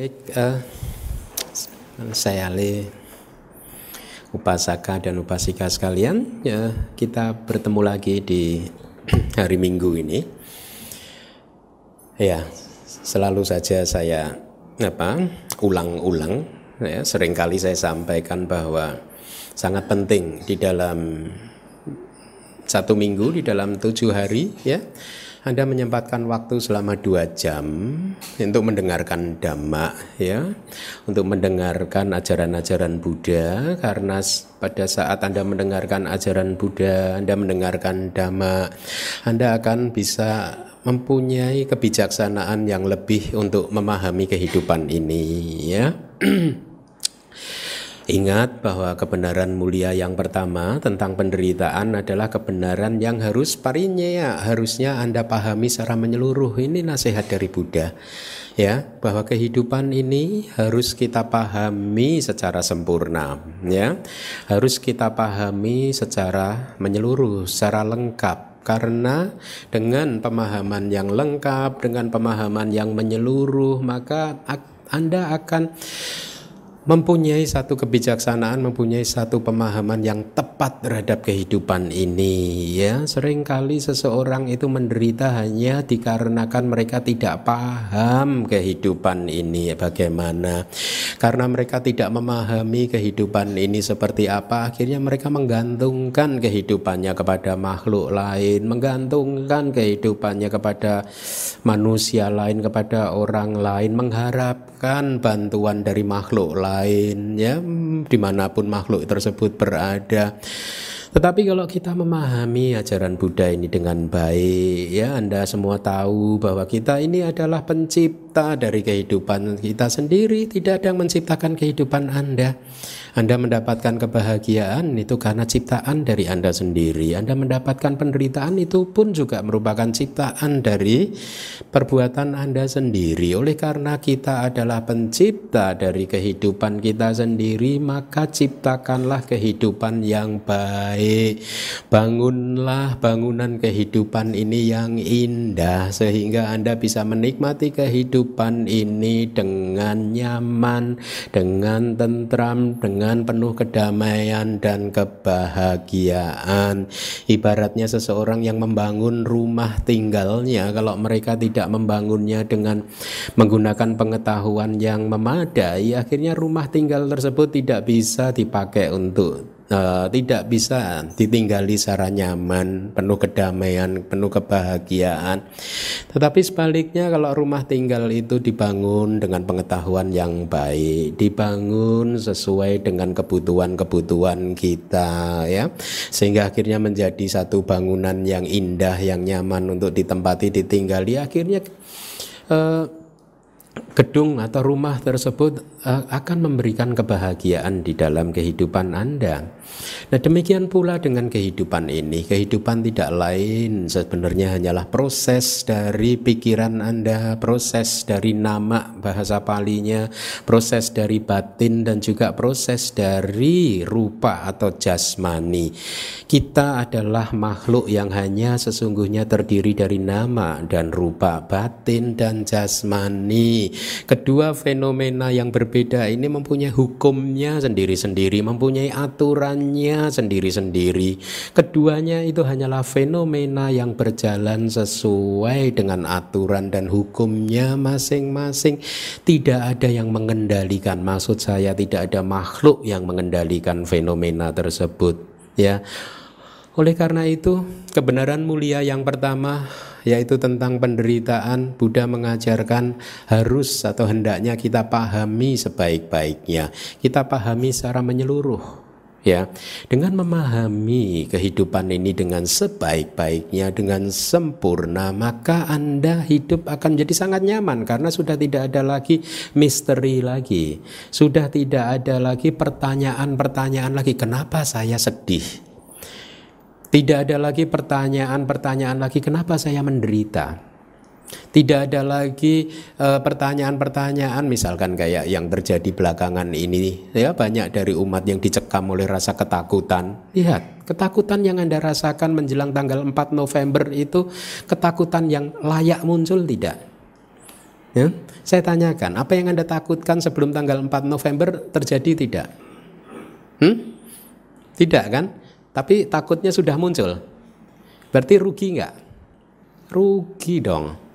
Baik, uh, saya Ali upasaka dan upasika sekalian, ya, kita bertemu lagi di hari Minggu ini. Ya, selalu saja saya apa ulang-ulang, ya, sering kali saya sampaikan bahwa sangat penting di dalam satu minggu di dalam tujuh hari, ya anda menyempatkan waktu selama dua jam untuk mendengarkan dhamma ya, untuk mendengarkan ajaran-ajaran Buddha karena pada saat Anda mendengarkan ajaran Buddha, Anda mendengarkan dhamma, Anda akan bisa mempunyai kebijaksanaan yang lebih untuk memahami kehidupan ini ya. Ingat bahwa kebenaran mulia yang pertama tentang penderitaan adalah kebenaran yang harus parinya harusnya Anda pahami secara menyeluruh. Ini nasihat dari Buddha. Ya, bahwa kehidupan ini harus kita pahami secara sempurna, ya. Harus kita pahami secara menyeluruh, secara lengkap karena dengan pemahaman yang lengkap, dengan pemahaman yang menyeluruh, maka Anda akan mempunyai satu kebijaksanaan, mempunyai satu pemahaman yang tepat terhadap kehidupan ini ya. Seringkali seseorang itu menderita hanya dikarenakan mereka tidak paham kehidupan ini bagaimana. Karena mereka tidak memahami kehidupan ini seperti apa, akhirnya mereka menggantungkan kehidupannya kepada makhluk lain, menggantungkan kehidupannya kepada manusia lain, kepada orang lain, mengharapkan bantuan dari makhluk lain lain ya di mana pun makhluk tersebut berada tetapi kalau kita memahami ajaran Buddha ini dengan baik, ya Anda semua tahu bahwa kita ini adalah pencipta dari kehidupan kita sendiri, tidak ada yang menciptakan kehidupan Anda. Anda mendapatkan kebahagiaan itu karena ciptaan dari Anda sendiri. Anda mendapatkan penderitaan itu pun juga merupakan ciptaan dari perbuatan Anda sendiri. Oleh karena kita adalah pencipta dari kehidupan kita sendiri, maka ciptakanlah kehidupan yang baik. Bangunlah bangunan kehidupan ini yang indah sehingga Anda bisa menikmati kehidupan ini dengan nyaman, dengan tentram, dengan penuh kedamaian dan kebahagiaan. Ibaratnya seseorang yang membangun rumah tinggalnya, kalau mereka tidak membangunnya dengan menggunakan pengetahuan yang memadai, akhirnya rumah tinggal tersebut tidak bisa dipakai untuk uh, tidak bisa ditinggali secara nyaman, penuh kedamaian, penuh kebahagiaan. Tetapi sebaliknya kalau rumah tinggal itu dibangun dengan pengetahuan yang baik, dibangun sesuai dengan kebutuhan-kebutuhan kita ya. Sehingga akhirnya menjadi satu bangunan yang indah, yang nyaman untuk ditempati, ditinggali akhirnya uh, gedung atau rumah tersebut akan memberikan kebahagiaan di dalam kehidupan Anda. Nah, demikian pula dengan kehidupan ini. Kehidupan tidak lain sebenarnya hanyalah proses dari pikiran Anda, proses dari nama bahasa palinya, proses dari batin dan juga proses dari rupa atau jasmani. Kita adalah makhluk yang hanya sesungguhnya terdiri dari nama dan rupa, batin dan jasmani. Kedua fenomena yang berbeda ini mempunyai hukumnya sendiri-sendiri, mempunyai aturannya sendiri-sendiri. Keduanya itu hanyalah fenomena yang berjalan sesuai dengan aturan dan hukumnya masing-masing. Tidak ada yang mengendalikan. Maksud saya tidak ada makhluk yang mengendalikan fenomena tersebut, ya. Oleh karena itu, kebenaran mulia yang pertama yaitu tentang penderitaan. Buddha mengajarkan harus atau hendaknya kita pahami sebaik-baiknya. Kita pahami secara menyeluruh ya. Dengan memahami kehidupan ini dengan sebaik-baiknya dengan sempurna maka Anda hidup akan jadi sangat nyaman karena sudah tidak ada lagi misteri lagi. Sudah tidak ada lagi pertanyaan-pertanyaan lagi kenapa saya sedih tidak ada lagi pertanyaan-pertanyaan lagi kenapa saya menderita. Tidak ada lagi eh, pertanyaan-pertanyaan misalkan kayak yang terjadi belakangan ini ya banyak dari umat yang dicekam oleh rasa ketakutan. Lihat, ketakutan yang Anda rasakan menjelang tanggal 4 November itu ketakutan yang layak muncul tidak? Ya, saya tanyakan, apa yang Anda takutkan sebelum tanggal 4 November terjadi tidak? Hmm? Tidak kan? Tapi takutnya sudah muncul. Berarti rugi nggak? Rugi dong.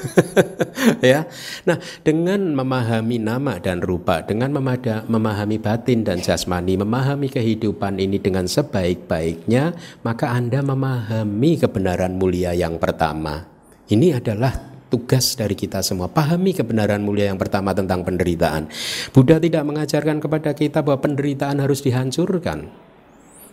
ya. Nah, dengan memahami nama dan rupa, dengan memada, memahami batin dan jasmani, memahami kehidupan ini dengan sebaik-baiknya, maka Anda memahami kebenaran mulia yang pertama. Ini adalah tugas dari kita semua. Pahami kebenaran mulia yang pertama tentang penderitaan. Buddha tidak mengajarkan kepada kita bahwa penderitaan harus dihancurkan.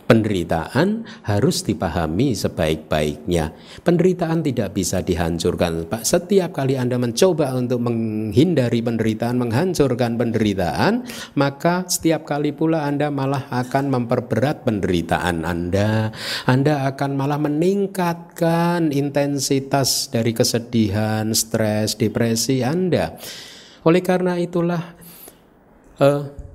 Penderitaan harus dipahami sebaik-baiknya. Penderitaan tidak bisa dihancurkan. Setiap kali Anda mencoba untuk menghindari penderitaan, menghancurkan penderitaan, maka setiap kali pula Anda malah akan memperberat penderitaan Anda. Anda akan malah meningkatkan intensitas dari kesedihan, stres, depresi Anda. Oleh karena itulah uh,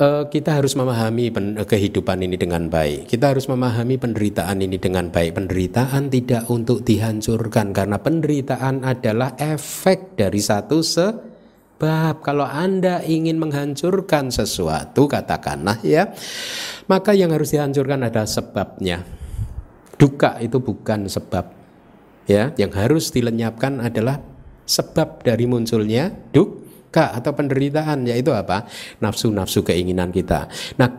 uh, kita harus memahami pen, kehidupan ini dengan baik. Kita harus memahami penderitaan ini dengan baik. Penderitaan tidak untuk dihancurkan karena penderitaan adalah efek dari satu sebab. Kalau Anda ingin menghancurkan sesuatu, katakanlah ya, maka yang harus dihancurkan adalah sebabnya. Duka itu bukan sebab. Ya, yang harus dilenyapkan adalah sebab dari munculnya duk duka atau penderitaan yaitu apa? Nafsu-nafsu keinginan kita. Nah,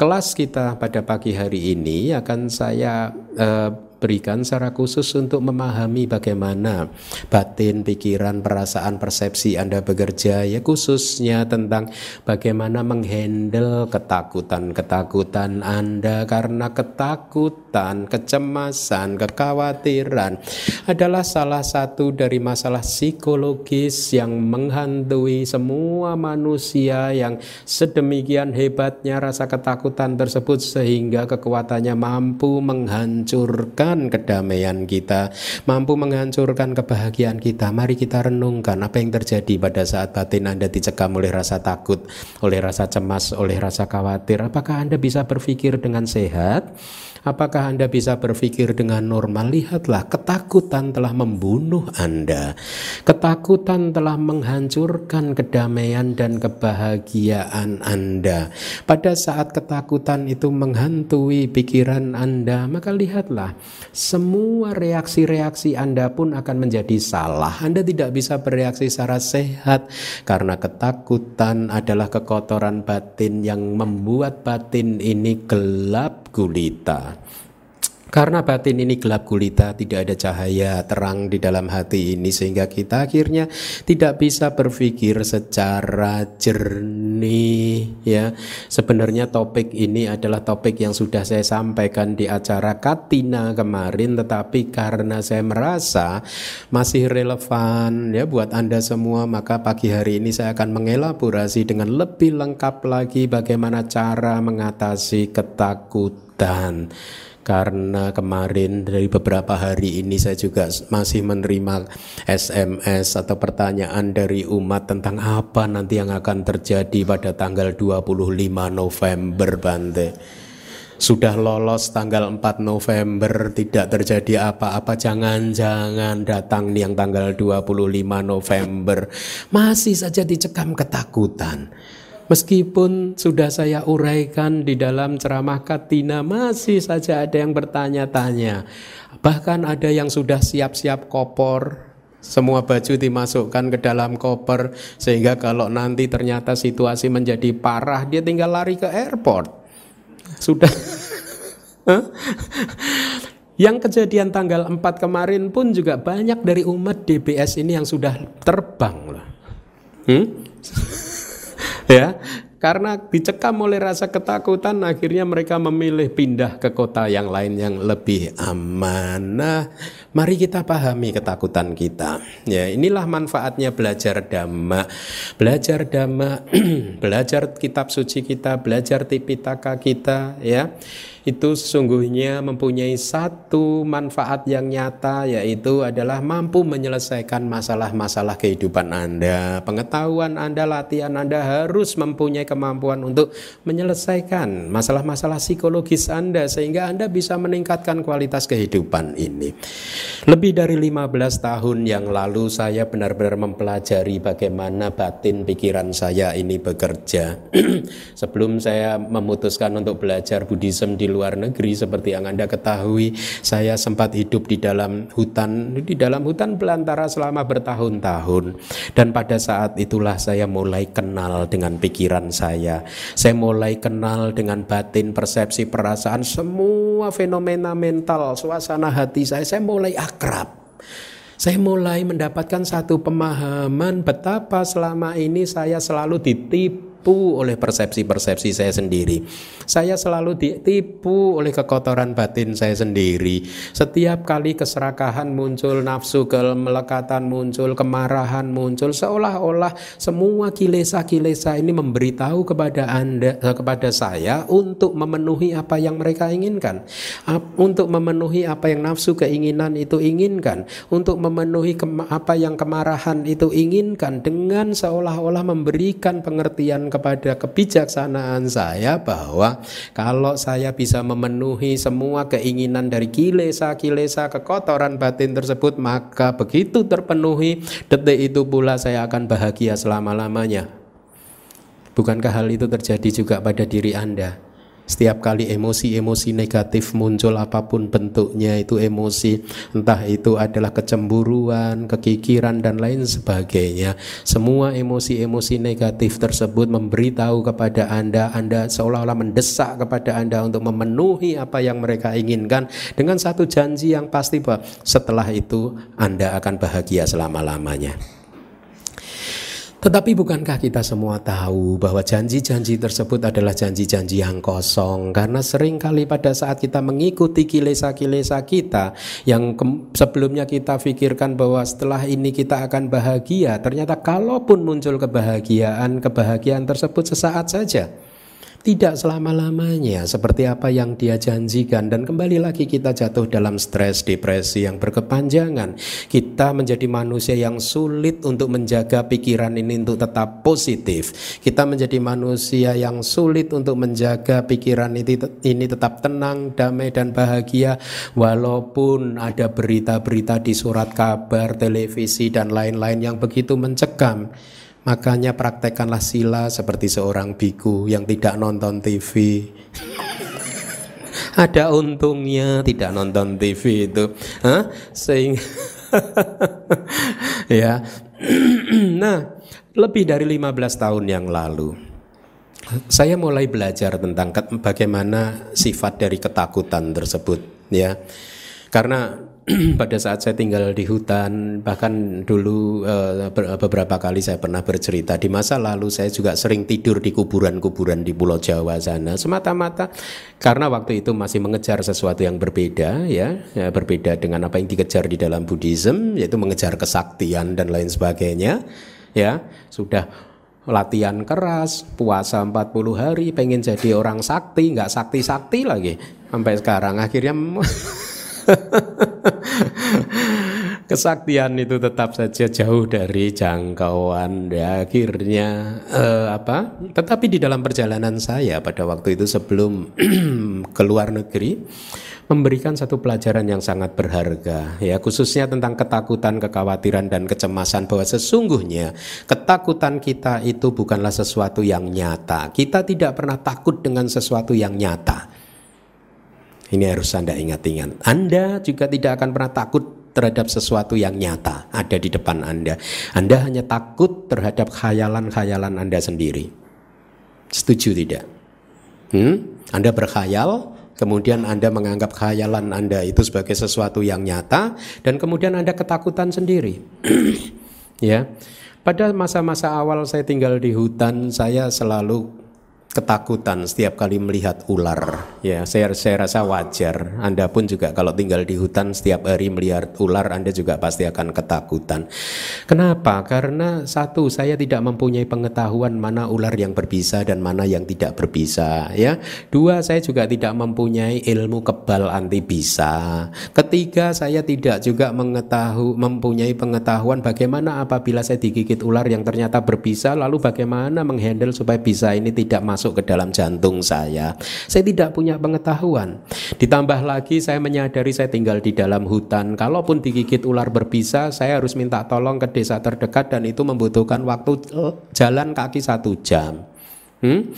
kelas kita pada pagi hari ini akan saya uh, berikan secara khusus untuk memahami bagaimana batin, pikiran, perasaan, persepsi Anda bekerja ya khususnya tentang bagaimana menghandle ketakutan-ketakutan Anda. Karena ketakutan, kecemasan, kekhawatiran adalah salah satu dari masalah psikologis yang menghantui semua manusia yang sedemikian hebatnya rasa ketakutan tersebut sehingga kekuatannya mampu menghancurkan menghancurkan kedamaian kita, mampu menghancurkan kebahagiaan kita. Mari kita renungkan apa yang terjadi pada saat batin Anda dicekam oleh rasa takut, oleh rasa cemas, oleh rasa khawatir. Apakah Anda bisa berpikir dengan sehat? Apakah Anda bisa berpikir dengan normal? Lihatlah, ketakutan telah membunuh Anda. Ketakutan telah menghancurkan kedamaian dan kebahagiaan Anda. Pada saat ketakutan itu menghantui pikiran Anda, maka lihatlah, semua reaksi-reaksi Anda pun akan menjadi salah. Anda tidak bisa bereaksi secara sehat karena ketakutan adalah kekotoran batin yang membuat batin ini gelap gulita. Karena batin ini gelap gulita, tidak ada cahaya terang di dalam hati ini sehingga kita akhirnya tidak bisa berpikir secara jernih ya. Sebenarnya topik ini adalah topik yang sudah saya sampaikan di acara Katina kemarin tetapi karena saya merasa masih relevan ya buat Anda semua maka pagi hari ini saya akan mengelaborasi dengan lebih lengkap lagi bagaimana cara mengatasi ketakutan karena kemarin dari beberapa hari ini saya juga masih menerima SMS atau pertanyaan dari umat tentang apa nanti yang akan terjadi pada tanggal 25 November Bante. Sudah lolos tanggal 4 November tidak terjadi apa-apa jangan-jangan datang yang tanggal 25 November masih saja dicekam ketakutan. Meskipun sudah saya uraikan di dalam ceramah Katina masih saja ada yang bertanya-tanya. Bahkan ada yang sudah siap-siap kopor, semua baju dimasukkan ke dalam koper sehingga kalau nanti ternyata situasi menjadi parah dia tinggal lari ke airport. Sudah Yang kejadian tanggal 4 kemarin pun juga banyak dari umat DBS ini yang sudah terbang. Hmm? Ya karena dicekam oleh rasa ketakutan akhirnya mereka memilih pindah ke kota yang lain yang lebih aman. Nah, mari kita pahami ketakutan kita. Ya, inilah manfaatnya belajar dhamma. Belajar dhamma, belajar kitab suci kita, belajar tipitaka kita ya itu sesungguhnya mempunyai satu manfaat yang nyata yaitu adalah mampu menyelesaikan masalah-masalah kehidupan Anda. Pengetahuan Anda, latihan Anda harus mempunyai kemampuan untuk menyelesaikan masalah-masalah psikologis Anda sehingga Anda bisa meningkatkan kualitas kehidupan ini. Lebih dari 15 tahun yang lalu saya benar-benar mempelajari bagaimana batin pikiran saya ini bekerja. Sebelum saya memutuskan untuk belajar Buddhism di luar negeri seperti yang Anda ketahui, saya sempat hidup di dalam hutan di dalam hutan belantara selama bertahun-tahun dan pada saat itulah saya mulai kenal dengan pikiran saya. Saya mulai kenal dengan batin, persepsi, perasaan, semua fenomena mental, suasana hati saya. Saya mulai akrab. Saya mulai mendapatkan satu pemahaman betapa selama ini saya selalu ditipu ditipu oleh persepsi-persepsi saya sendiri. Saya selalu ditipu oleh kekotoran batin saya sendiri. Setiap kali keserakahan muncul, nafsu kemelekatan muncul, kemarahan muncul, seolah-olah semua kilesa-kilesa ini memberitahu kepada Anda eh, kepada saya untuk memenuhi apa yang mereka inginkan. Untuk memenuhi apa yang nafsu keinginan itu inginkan, untuk memenuhi apa yang kemarahan itu inginkan dengan seolah-olah memberikan pengertian kepada kebijaksanaan saya bahwa kalau saya bisa memenuhi semua keinginan dari kilesa-kilesa kekotoran batin tersebut maka begitu terpenuhi detik itu pula saya akan bahagia selama-lamanya. Bukankah hal itu terjadi juga pada diri Anda? Setiap kali emosi-emosi negatif muncul apa pun bentuknya itu emosi entah itu adalah kecemburuan, kekikiran dan lain sebagainya. Semua emosi-emosi negatif tersebut memberitahu kepada Anda Anda seolah-olah mendesak kepada Anda untuk memenuhi apa yang mereka inginkan dengan satu janji yang pasti bahwa setelah itu Anda akan bahagia selama-lamanya. Tetapi bukankah kita semua tahu bahwa janji-janji tersebut adalah janji-janji yang kosong? Karena sering kali pada saat kita mengikuti kilesa-kilesa kita Yang sebelumnya kita pikirkan bahwa setelah ini kita akan bahagia Ternyata kalaupun muncul kebahagiaan, kebahagiaan tersebut sesaat saja tidak selama-lamanya seperti apa yang dia janjikan. Dan kembali lagi kita jatuh dalam stres depresi yang berkepanjangan. Kita menjadi manusia yang sulit untuk menjaga pikiran ini untuk tetap positif. Kita menjadi manusia yang sulit untuk menjaga pikiran ini, ini tetap tenang damai dan bahagia. Walaupun ada berita-berita di surat kabar televisi dan lain-lain yang begitu mencekam Makanya praktekkanlah sila seperti seorang biku yang tidak nonton TV. Ada untungnya tidak nonton TV itu. Hah? Sehingga ya. nah, lebih dari 15 tahun yang lalu saya mulai belajar tentang bagaimana sifat dari ketakutan tersebut ya. Karena pada saat saya tinggal di hutan bahkan dulu uh, beberapa kali saya pernah bercerita. Di masa lalu saya juga sering tidur di kuburan-kuburan di Pulau Jawa sana. Semata-mata karena waktu itu masih mengejar sesuatu yang berbeda ya, ya berbeda dengan apa yang dikejar di dalam Buddhism yaitu mengejar kesaktian dan lain sebagainya ya. Sudah latihan keras, puasa 40 hari, pengen jadi orang sakti, nggak sakti-sakti lagi. Sampai sekarang akhirnya Kesaktian itu tetap saja jauh dari jangkauan ya akhirnya eh, apa? Tetapi di dalam perjalanan saya pada waktu itu sebelum keluar negeri memberikan satu pelajaran yang sangat berharga ya khususnya tentang ketakutan, kekhawatiran dan kecemasan bahwa sesungguhnya ketakutan kita itu bukanlah sesuatu yang nyata. Kita tidak pernah takut dengan sesuatu yang nyata. Ini harus Anda ingat-ingat. Anda juga tidak akan pernah takut terhadap sesuatu yang nyata ada di depan Anda. Anda hanya takut terhadap khayalan-khayalan Anda sendiri. Setuju tidak? Hmm? Anda berkhayal, kemudian Anda menganggap khayalan Anda itu sebagai sesuatu yang nyata dan kemudian Anda ketakutan sendiri. ya. Pada masa-masa awal saya tinggal di hutan, saya selalu ketakutan setiap kali melihat ular. Ya, saya saya rasa wajar. Anda pun juga kalau tinggal di hutan setiap hari melihat ular, Anda juga pasti akan ketakutan. Kenapa? Karena satu, saya tidak mempunyai pengetahuan mana ular yang berbisa dan mana yang tidak berbisa, ya. Dua, saya juga tidak mempunyai ilmu kebal anti bisa. Ketiga, saya tidak juga mengetahui mempunyai pengetahuan bagaimana apabila saya digigit ular yang ternyata berbisa lalu bagaimana menghandle supaya bisa ini tidak masuk masuk ke dalam jantung saya. Saya tidak punya pengetahuan. Ditambah lagi saya menyadari saya tinggal di dalam hutan. Kalaupun digigit ular berbisa, saya harus minta tolong ke desa terdekat dan itu membutuhkan waktu eh, jalan kaki satu jam. Hmm?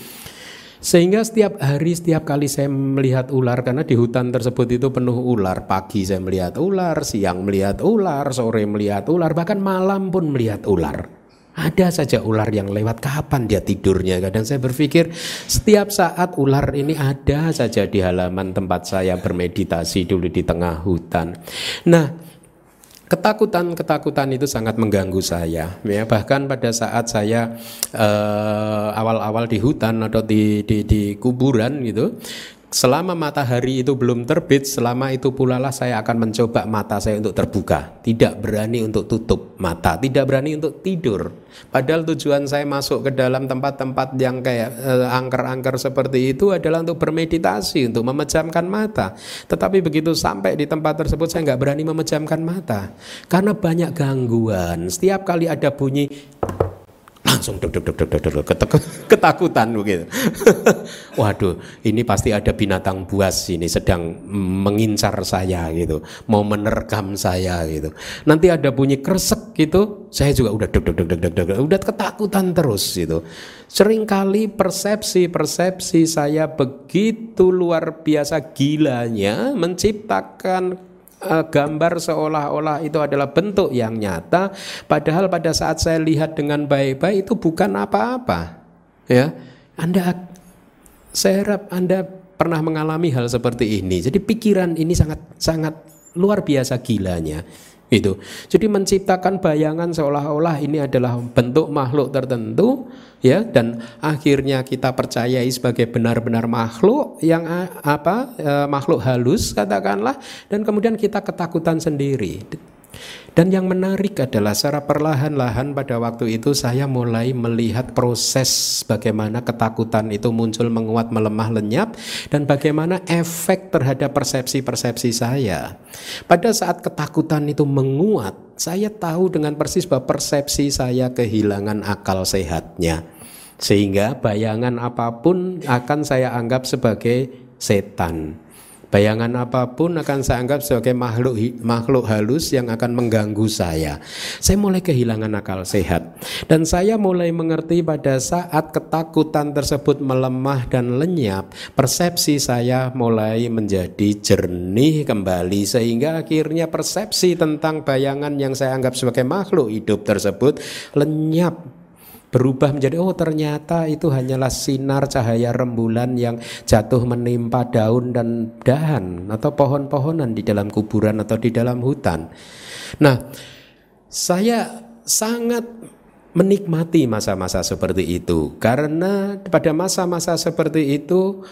Sehingga setiap hari, setiap kali saya melihat ular, karena di hutan tersebut itu penuh ular. Pagi saya melihat ular, siang melihat ular, sore melihat ular, bahkan malam pun melihat ular. Ada saja ular yang lewat. Kapan dia tidurnya? Kadang saya berpikir setiap saat ular ini ada saja di halaman tempat saya bermeditasi dulu di tengah hutan. Nah ketakutan-ketakutan itu sangat mengganggu saya ya. Bahkan pada saat saya eh, awal-awal di hutan atau di, di di kuburan gitu Selama matahari itu belum terbit, selama itu pula lah saya akan mencoba mata saya untuk terbuka. Tidak berani untuk tutup mata, tidak berani untuk tidur. Padahal tujuan saya masuk ke dalam tempat-tempat yang kayak eh, angker-angker seperti itu adalah untuk bermeditasi, untuk memejamkan mata. Tetapi begitu sampai di tempat tersebut saya nggak berani memejamkan mata. Karena banyak gangguan. Setiap kali ada bunyi langsung deg deg deg deg deg ketakutan begitu. Waduh, ini pasti ada binatang buas ini sedang mengincar saya gitu, mau menerkam saya gitu. Nanti ada bunyi kresek gitu, saya juga udah deg deg deg deg deg udah ketakutan terus gitu. Seringkali persepsi-persepsi saya begitu luar biasa gilanya menciptakan uh, gambar seolah-olah itu adalah bentuk yang nyata padahal pada saat saya lihat dengan baik-baik itu bukan apa-apa. Ya Anda saya harap Anda pernah mengalami hal seperti ini. Jadi pikiran ini sangat sangat luar biasa gilanya itu. Jadi menciptakan bayangan seolah-olah ini adalah bentuk makhluk tertentu ya dan akhirnya kita percayai sebagai benar-benar makhluk yang apa e, makhluk halus katakanlah dan kemudian kita ketakutan sendiri. Dan yang menarik adalah secara perlahan-lahan pada waktu itu saya mulai melihat proses bagaimana ketakutan itu muncul menguat melemah lenyap dan bagaimana efek terhadap persepsi-persepsi saya. Pada saat ketakutan itu menguat, saya tahu dengan persis bahwa persepsi saya kehilangan akal sehatnya. Sehingga bayangan apa pun akan saya anggap sebagai setan. Bayangan apa pun akan saya anggap sebagai makhluk makhluk halus yang akan mengganggu saya. Saya mulai kehilangan akal sehat dan saya mulai mengerti pada saat ketakutan tersebut melemah dan lenyap, persepsi saya mulai menjadi jernih kembali sehingga akhirnya persepsi tentang bayangan yang saya anggap sebagai makhluk hidup tersebut lenyap berubah menjadi oh ternyata itu hanyalah sinar cahaya rembulan yang jatuh menimpa daun dan dahan atau pohon-pohonan di dalam kuburan atau di dalam hutan. Nah, saya sangat menikmati masa-masa seperti itu karena pada masa-masa seperti itu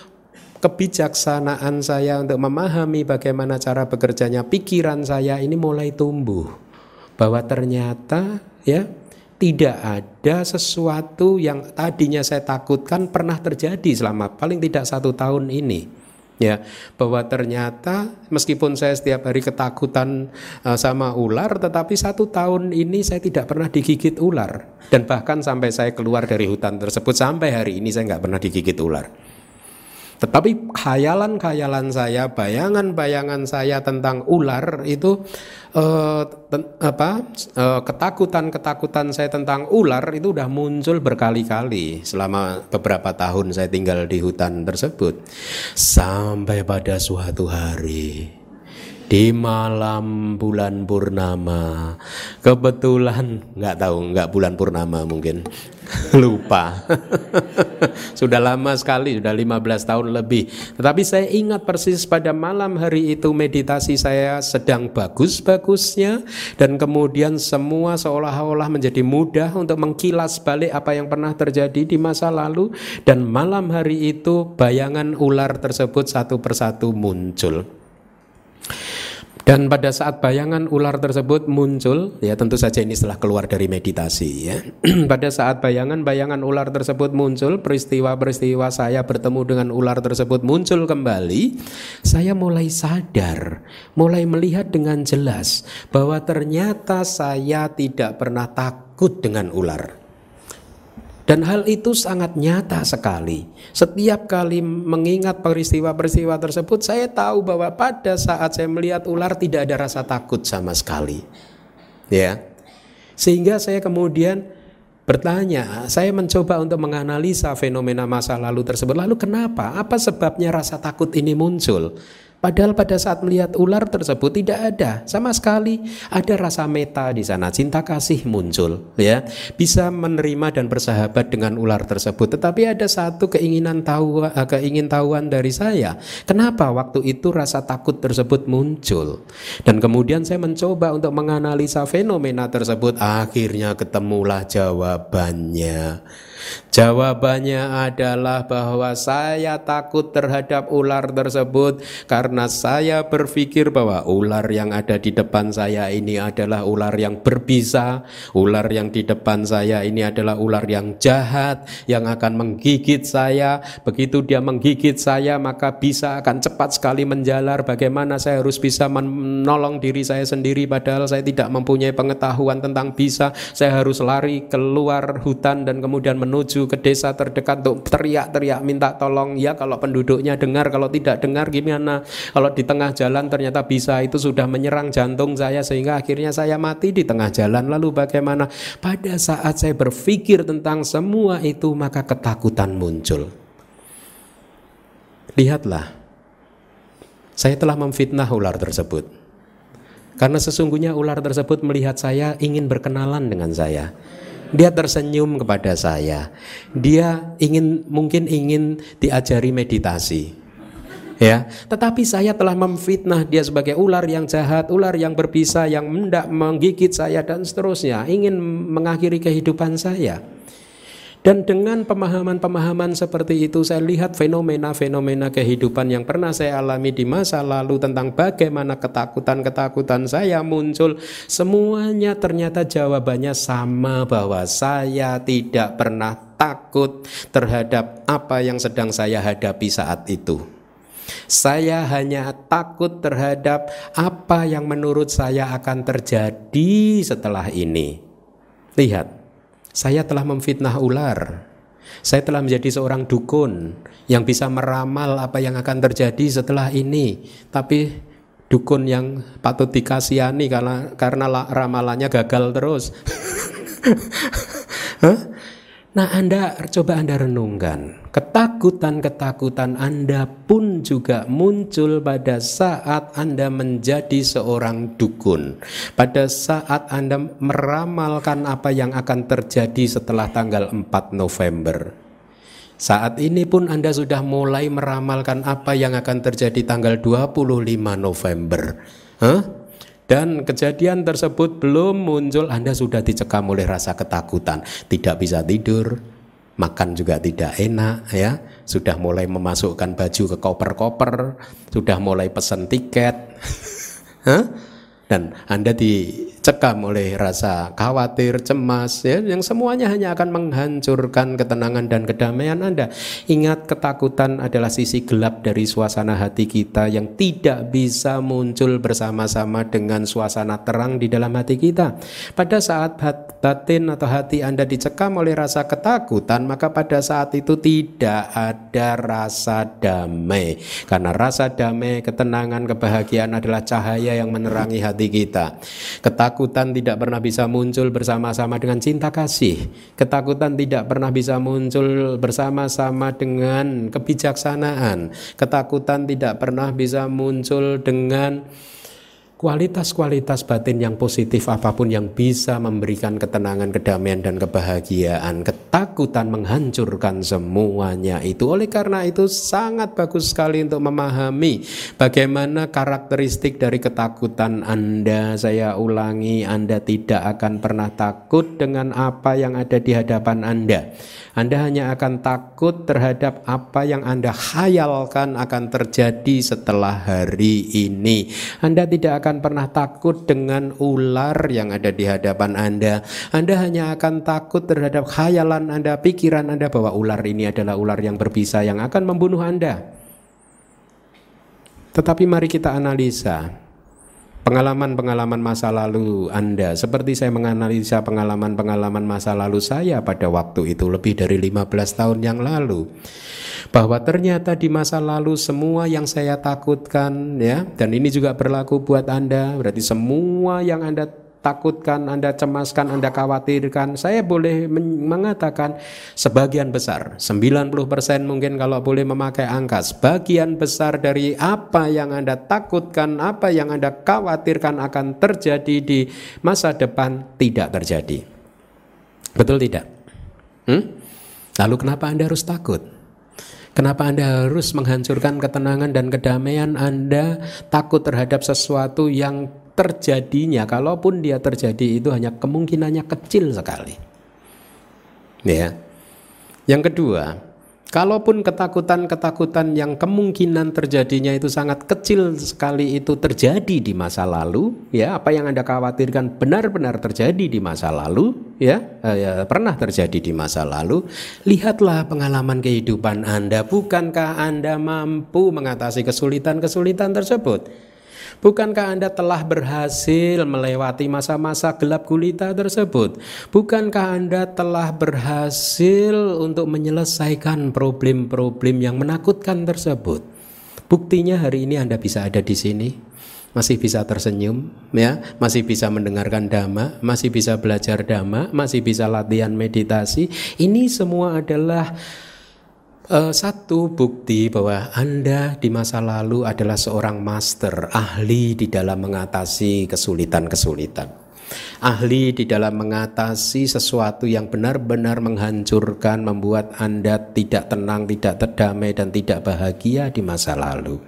kebijaksanaan saya untuk memahami bagaimana cara bekerjanya pikiran saya ini mulai tumbuh bahwa ternyata ya tidak ada sesuatu yang tadinya saya takutkan pernah terjadi selama paling tidak satu tahun ini. Ya bahwa ternyata meskipun saya setiap hari ketakutan uh, sama ular tetapi satu tahun ini saya tidak pernah digigit ular. Dan bahkan sampai saya keluar dari hutan tersebut sampai hari ini saya nggak pernah digigit ular tetapi khayalan-khayalan saya, bayangan-bayangan saya tentang ular itu eh, apa eh, ketakutan-ketakutan saya tentang ular itu sudah muncul berkali-kali selama beberapa tahun saya tinggal di hutan tersebut. Sampai pada suatu hari di malam bulan purnama kebetulan nggak tahu nggak bulan purnama mungkin lupa. sudah lama sekali, sudah 15 tahun lebih. Tetapi saya ingat persis pada malam hari itu meditasi saya sedang bagus-bagusnya dan kemudian semua seolah-olah menjadi mudah untuk mengkilas balik apa yang pernah terjadi di masa lalu dan malam hari itu bayangan ular tersebut satu persatu muncul. Dan pada saat bayangan ular tersebut muncul, ya tentu saja ini setelah keluar dari meditasi ya. pada saat bayangan-bayangan ular tersebut muncul, peristiwa-peristiwa saya bertemu dengan ular tersebut muncul kembali, saya mulai sadar, mulai melihat dengan jelas bahwa ternyata saya tidak pernah takut dengan ular. Dan hal itu sangat nyata sekali. Setiap kali mengingat peristiwa-peristiwa tersebut, saya tahu bahwa pada saat saya melihat ular tidak ada rasa takut sama sekali. Ya. Sehingga saya kemudian bertanya, saya mencoba untuk menganalisa fenomena masa lalu tersebut. Lalu kenapa? Apa sebabnya rasa takut ini muncul? Padahal pada saat melihat ular tersebut tidak ada sama sekali ada rasa meta di sana, cinta kasih muncul ya. Bisa menerima dan bersahabat dengan ular tersebut. Tetapi ada satu keinginan tahu eh, keingintahuan dari saya. Kenapa waktu itu rasa takut tersebut muncul? Dan kemudian saya mencoba untuk menganalisa fenomena tersebut, akhirnya ketemulah jawabannya. Jawabannya adalah bahwa saya takut terhadap ular tersebut karena saya berpikir bahwa ular yang ada di depan saya ini adalah ular yang berbisa, ular yang di depan saya ini adalah ular yang jahat yang akan menggigit saya. Begitu dia menggigit saya maka bisa akan cepat sekali menjalar. Bagaimana saya harus bisa menolong diri saya sendiri padahal saya tidak mempunyai pengetahuan tentang bisa. Saya harus lari keluar hutan dan kemudian menuju menuju ke desa terdekat untuk teriak-teriak minta tolong. Ya kalau penduduknya dengar kalau tidak dengar gimana? Kalau di tengah jalan ternyata bisa itu sudah menyerang jantung saya sehingga akhirnya saya mati di tengah jalan. Lalu bagaimana? Pada saat saya berpikir tentang semua itu maka ketakutan muncul. Lihatlah saya telah memfitnah ular tersebut. Karena sesungguhnya ular tersebut melihat saya ingin berkenalan dengan saya dia tersenyum kepada saya. Dia ingin mungkin ingin diajari meditasi. Ya, tetapi saya telah memfitnah dia sebagai ular yang jahat, ular yang berbisa, yang hendak menggigit saya dan seterusnya, ingin mengakhiri kehidupan saya. Dan dengan pemahaman-pemahaman seperti itu saya lihat fenomena-fenomena kehidupan yang pernah saya alami di masa lalu tentang bagaimana ketakutan-ketakutan saya muncul. Semuanya ternyata jawabannya sama bahwa saya tidak pernah takut terhadap apa yang sedang saya hadapi saat itu. Saya hanya takut terhadap apa yang menurut saya akan terjadi setelah ini. Lihat, saya telah memfitnah ular. Saya telah menjadi seorang dukun yang bisa meramal apa yang akan terjadi setelah ini. Tapi dukun yang patut dikasihani karena karena ramalannya gagal terus. Nah, Anda coba Anda renungkan, ketakutan-ketakutan Anda pun juga muncul pada saat Anda menjadi seorang dukun. Pada saat Anda meramalkan apa yang akan terjadi setelah tanggal 4 November. Saat ini pun Anda sudah mulai meramalkan apa yang akan terjadi tanggal 25 November. Huh? Dan kejadian tersebut belum muncul. Anda sudah dicekam oleh rasa ketakutan. Tidak bisa tidur Makan juga tidak enak ya. Sudah mulai memasukkan baju ke koper-koper Sudah mulai pesan tiket. Dan Anda di cekam oleh rasa khawatir, cemas, ya, yang semuanya hanya akan menghancurkan ketenangan dan kedamaian Anda. Ingat ketakutan adalah sisi gelap dari suasana hati kita yang tidak bisa muncul bersama-sama dengan suasana terang di dalam hati kita. Pada saat batin atau hati Anda dicekam oleh rasa ketakutan, maka pada saat itu tidak ada rasa damai. Karena rasa damai, ketenangan, kebahagiaan adalah cahaya yang menerangi hati kita. Ketakutan Ketakutan tidak pernah bisa muncul bersama-sama dengan cinta kasih. Ketakutan tidak pernah bisa muncul bersama-sama dengan kebijaksanaan. Ketakutan tidak pernah bisa muncul dengan kualitas-kualitas batin yang positif apa pun yang bisa memberikan ketenangan, kedamaian dan kebahagiaan, ketakutan menghancurkan semuanya itu. Oleh karena itu sangat bagus sekali untuk memahami bagaimana karakteristik dari ketakutan Anda. Saya ulangi, Anda tidak akan pernah takut dengan apa yang ada di hadapan Anda. Anda hanya akan takut terhadap apa yang Anda khayalkan akan terjadi setelah hari ini. Anda tidak akan pernah takut dengan ular yang ada di hadapan Anda. Anda hanya akan takut terhadap khayalan Anda, pikiran Anda bahwa ular ini adalah ular yang berbisa yang akan membunuh Anda. Tetapi mari kita analisa pengalaman-pengalaman masa lalu Anda. Seperti saya menganalisa pengalaman-pengalaman masa lalu saya pada waktu itu lebih dari 15 tahun yang lalu. Bahwa ternyata di masa lalu semua yang saya takutkan ya dan ini juga berlaku buat Anda berarti semua yang Anda takutkan, Anda cemaskan, Anda khawatirkan, saya boleh mengatakan sebagian besar, 90% mungkin kalau boleh memakai angka, sebagian besar dari apa yang Anda takutkan, apa yang Anda khawatirkan akan terjadi di masa depan tidak terjadi. Betul tidak? Hmm? Lalu kenapa Anda harus takut? Kenapa Anda harus menghancurkan ketenangan dan kedamaian Anda takut terhadap sesuatu yang terjadinya kalaupun dia terjadi itu hanya kemungkinannya kecil sekali. Ya. Yang kedua, kalaupun ketakutan-ketakutan yang kemungkinan terjadinya itu sangat kecil sekali itu terjadi di masa lalu, ya, apa yang Anda khawatirkan benar-benar terjadi di masa lalu, ya, eh, ya pernah terjadi di masa lalu, lihatlah pengalaman kehidupan Anda, bukankah Anda mampu mengatasi kesulitan-kesulitan tersebut? Bukankah Anda telah berhasil melewati masa-masa gelap gulita tersebut? Bukankah Anda telah berhasil untuk menyelesaikan problem-problem yang menakutkan tersebut? Buktinya hari ini Anda bisa ada di sini, masih bisa tersenyum, ya, masih bisa mendengarkan dhamma, masih bisa belajar dhamma, masih bisa latihan meditasi. Ini semua adalah Uh, satu bukti bahwa Anda di masa lalu adalah seorang master, ahli di dalam mengatasi kesulitan-kesulitan. Ahli di dalam mengatasi sesuatu yang benar-benar menghancurkan, membuat Anda tidak tenang, tidak terdamai, dan tidak bahagia di masa lalu.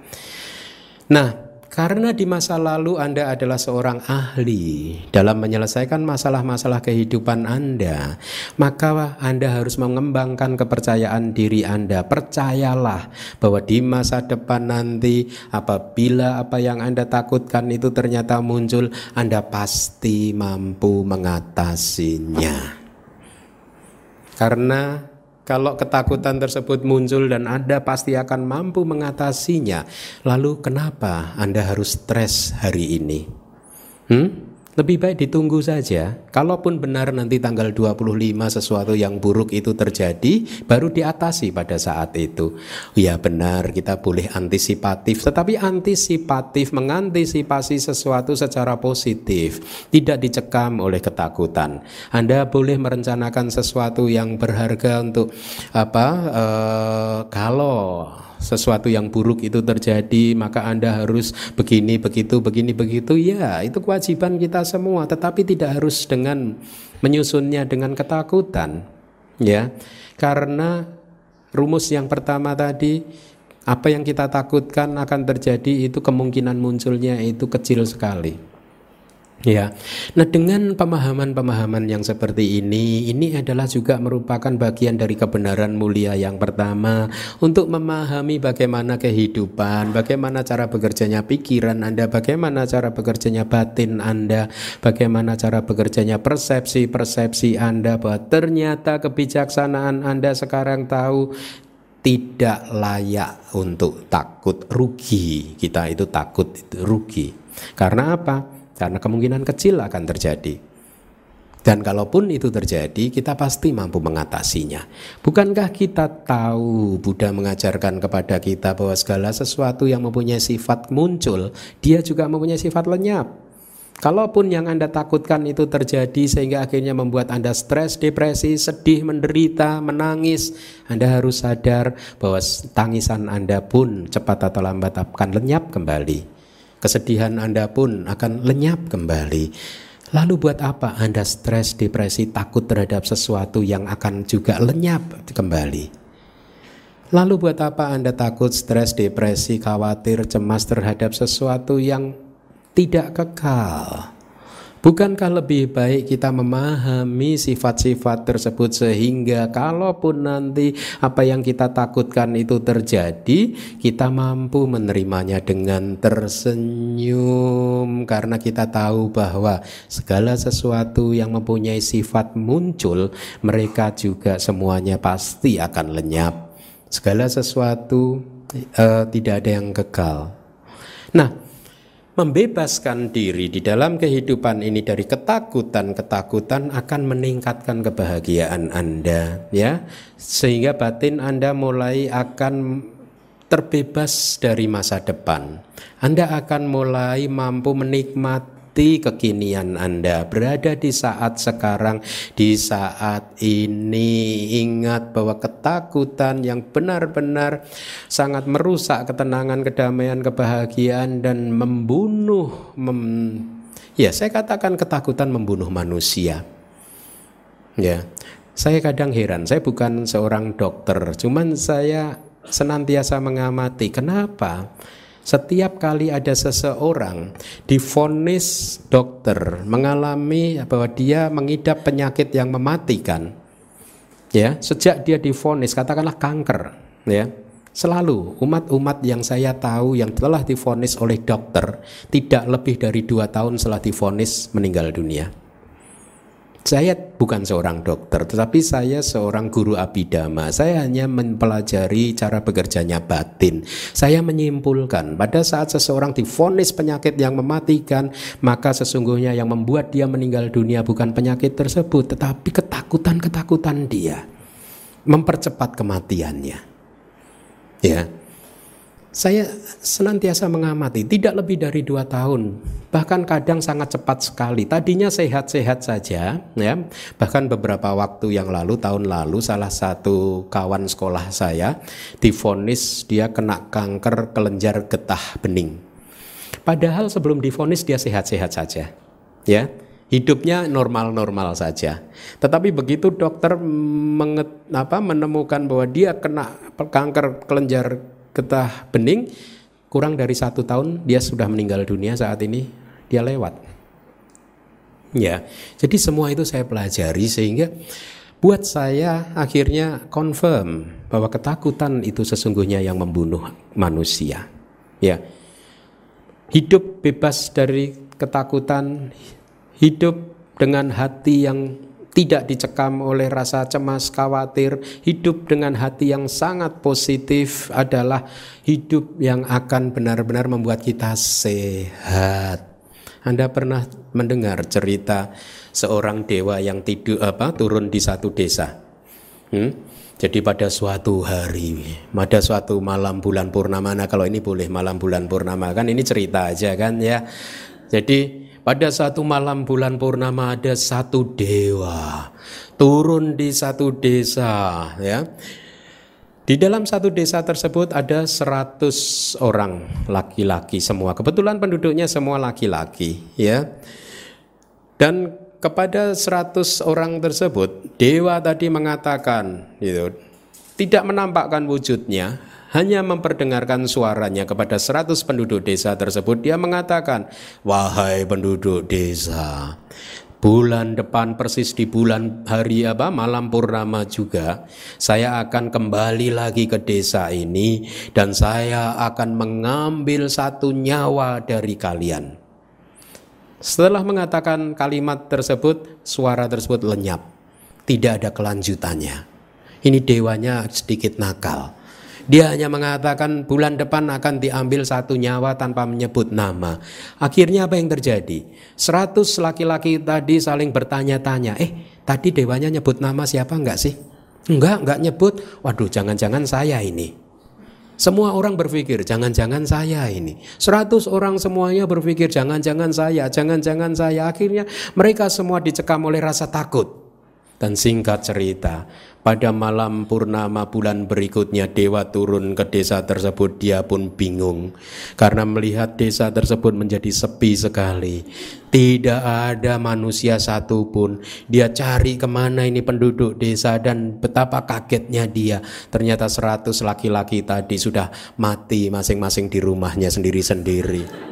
Nah, karena di masa lalu Anda adalah seorang ahli dalam menyelesaikan masalah-masalah kehidupan Anda, maka Anda harus mengembangkan kepercayaan diri Anda. Percayalah bahwa di masa depan nanti apabila apa yang Anda takutkan itu ternyata muncul, Anda pasti mampu mengatasinya. Karena kalau ketakutan tersebut muncul dan Anda pasti akan mampu mengatasinya. Lalu kenapa Anda harus stres hari ini? Hmm? Lebih baik ditunggu saja. Kalaupun benar nanti tanggal 25 sesuatu yang buruk itu terjadi, baru diatasi pada saat itu. Ya benar, kita boleh antisipatif, tetapi antisipatif mengantisipasi sesuatu secara positif, tidak dicekam oleh ketakutan. Anda boleh merencanakan sesuatu yang berharga untuk apa? Uh, kalau sesuatu yang buruk itu terjadi maka Anda harus begini begitu begini begitu. Ya itu kewajiban kita semua. Tetapi tidak harus dengan menyusunnya dengan ketakutan ya. Karena rumus yang pertama tadi apa yang kita takutkan akan terjadi itu kemungkinan munculnya itu kecil sekali Ya, nah dengan pemahaman-pemahaman yang seperti ini, ini adalah juga merupakan bagian dari kebenaran mulia yang pertama untuk memahami bagaimana kehidupan, bagaimana cara bekerjanya pikiran Anda, bagaimana cara bekerjanya batin Anda, bagaimana cara bekerjanya persepsi-persepsi Anda bahwa ternyata kebijaksanaan Anda sekarang tahu tidak layak untuk takut rugi. Kita itu takut rugi. Karena apa? Karena kemungkinan kecil akan terjadi. Dan kalaupun itu terjadi, kita pasti mampu mengatasinya. Bukankah kita tahu Buddha mengajarkan kepada kita bahwa segala sesuatu yang mempunyai sifat muncul, dia juga mempunyai sifat lenyap. Kalaupun yang Anda takutkan itu terjadi sehingga akhirnya membuat Anda stres, depresi, sedih, menderita, menangis, Anda harus sadar bahwa tangisan Anda pun cepat atau lambat akan lenyap kembali. Kesedihan Anda pun akan lenyap kembali. Lalu buat apa Anda stres, depresi, takut terhadap sesuatu yang akan juga lenyap kembali? Lalu buat apa Anda takut, stres, depresi, khawatir, cemas terhadap sesuatu yang tidak kekal? Bukankah lebih baik kita memahami sifat-sifat tersebut sehingga kalaupun nanti apa yang kita takutkan itu terjadi, kita mampu menerimanya dengan tersenyum karena kita tahu bahwa segala sesuatu yang mempunyai sifat muncul, mereka juga semuanya pasti akan lenyap. Segala sesuatu uh, tidak ada yang kekal. Nah, membebaskan diri di dalam kehidupan ini dari ketakutan-ketakutan akan meningkatkan kebahagiaan Anda ya sehingga batin Anda mulai akan terbebas dari masa depan. Anda akan mulai mampu menikmati menikmati kekinian Anda, berada di saat sekarang, di saat ini. Ingat bahwa ketakutan yang benar-benar sangat merusak ketenangan, kedamaian, kebahagiaan dan membunuh mem, ya saya katakan ketakutan membunuh manusia. Ya. Saya kadang heran, saya bukan seorang dokter, cuman saya senantiasa mengamati kenapa setiap kali ada seseorang difonis dokter mengalami bahwa dia mengidap penyakit yang mematikan, ya sejak dia difonis katakanlah kanker, ya selalu umat-umat yang saya tahu yang telah difonis oleh dokter tidak lebih dari dua tahun setelah difonis meninggal dunia. Saya bukan seorang dokter, tetapi saya seorang guru abidama. Saya hanya mempelajari cara bekerjanya batin. Saya menyimpulkan, pada saat seseorang difonis penyakit yang mematikan, maka sesungguhnya yang membuat dia meninggal dunia bukan penyakit tersebut, tetapi ketakutan-ketakutan dia mempercepat kematiannya. Ya, saya senantiasa mengamati, tidak lebih dari dua tahun, bahkan kadang sangat cepat sekali. Tadinya sehat-sehat saja, ya. Bahkan beberapa waktu yang lalu, tahun lalu, salah satu kawan sekolah saya difonis dia kena kanker kelenjar getah bening. Padahal sebelum difonis dia sehat-sehat saja, ya hidupnya normal-normal saja. Tetapi begitu dokter menget, apa, menemukan bahwa dia kena kanker kelenjar getah bening kurang dari satu tahun dia sudah meninggal dunia saat ini dia lewat. Ya jadi semua itu saya pelajari sehingga buat saya akhirnya confirm bahwa ketakutan itu sesungguhnya yang membunuh manusia. Ya hidup bebas dari ketakutan hidup dengan hati yang tidak dicekam oleh rasa cemas, khawatir, hidup dengan hati yang sangat positif adalah hidup yang akan benar-benar membuat kita sehat. Anda pernah mendengar cerita seorang dewa yang tidur apa turun di satu desa? Hmm? Jadi pada suatu hari, pada suatu malam bulan purnama, nah kalau ini boleh malam bulan purnama kan ini cerita aja kan ya. Jadi pada satu malam bulan purnama ada satu dewa turun di satu desa ya. Di dalam satu desa tersebut ada seratus orang laki-laki semua. Kebetulan penduduknya semua laki-laki ya. Dan kepada seratus orang tersebut dewa tadi mengatakan gitu tidak menampakkan wujudnya hanya memperdengarkan suaranya kepada 100 penduduk desa tersebut dia mengatakan wahai penduduk desa bulan depan persis di bulan hari apa malam purnama juga saya akan kembali lagi ke desa ini dan saya akan mengambil satu nyawa dari kalian. Setelah mengatakan kalimat tersebut suara tersebut lenyap. Tidak ada kelanjutannya. Ini dewanya sedikit nakal dia hanya mengatakan bulan depan akan diambil satu nyawa tanpa menyebut nama. Akhirnya apa yang terjadi? Seratus laki-laki tadi saling bertanya-tanya, eh tadi dewanya nyebut nama siapa enggak sih? Enggak, enggak nyebut. Waduh, jangan-jangan saya ini. Semua orang berpikir, jangan-jangan saya ini. Seratus orang semuanya berpikir, jangan-jangan saya, jangan-jangan saya. Akhirnya mereka semua dicekam oleh rasa takut. Dan singkat cerita, pada malam purnama bulan berikutnya dewa turun ke desa tersebut dia pun bingung karena melihat desa tersebut menjadi sepi sekali. Tidak ada manusia satupun. Dia cari ke mana ini penduduk desa dan betapa kagetnya dia. Ternyata seratus laki-laki tadi sudah mati masing-masing di rumahnya sendiri-sendiri.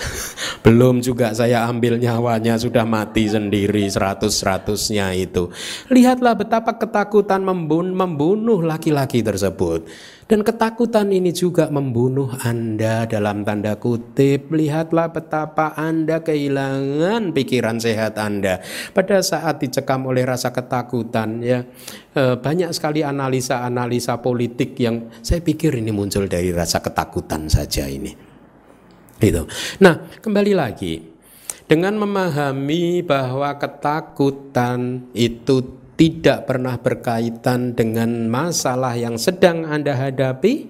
Belum juga saya ambil nyawanya sudah mati sendiri seratus-seratusnya itu. Lihatlah betapa ketakutan membunuh laki-laki tersebut. Dan ketakutan ini juga membunuh Anda dalam tanda kutip. Lihatlah betapa Anda kehilangan pikiran sehat Anda. Pada saat dicekam oleh rasa ketakutan ya eh, banyak sekali analisa-analisa politik yang saya pikir ini muncul dari rasa ketakutan saja ini. Itu. Nah, kembali lagi dengan memahami bahwa ketakutan itu tidak pernah berkaitan dengan masalah yang sedang Anda hadapi,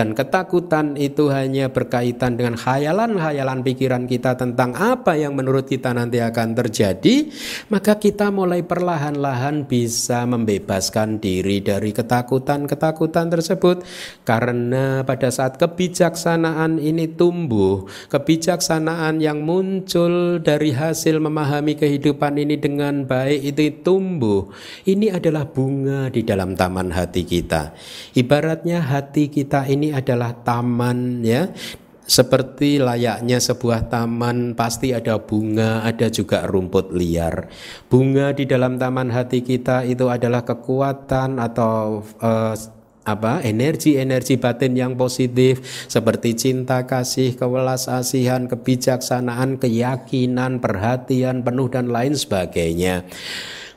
dan ketakutan itu hanya berkaitan dengan khayalan-khayalan pikiran kita tentang apa yang menurut kita nanti akan terjadi, maka kita mulai perlahan-lahan bisa membebaskan diri dari ketakutan-ketakutan tersebut karena pada saat kebijaksanaan ini tumbuh, kebijaksanaan yang muncul dari hasil memahami kehidupan ini dengan baik itu tumbuh. Ini adalah bunga di dalam taman hati kita. Ibaratnya hati kita ini adalah taman ya seperti layaknya sebuah taman pasti ada bunga, ada juga rumput liar. Bunga di dalam taman hati kita itu adalah kekuatan atau uh, apa energi-energi batin yang positif seperti cinta kasih, kewelas asihan, kebijaksanaan, keyakinan, perhatian penuh dan lain sebagainya.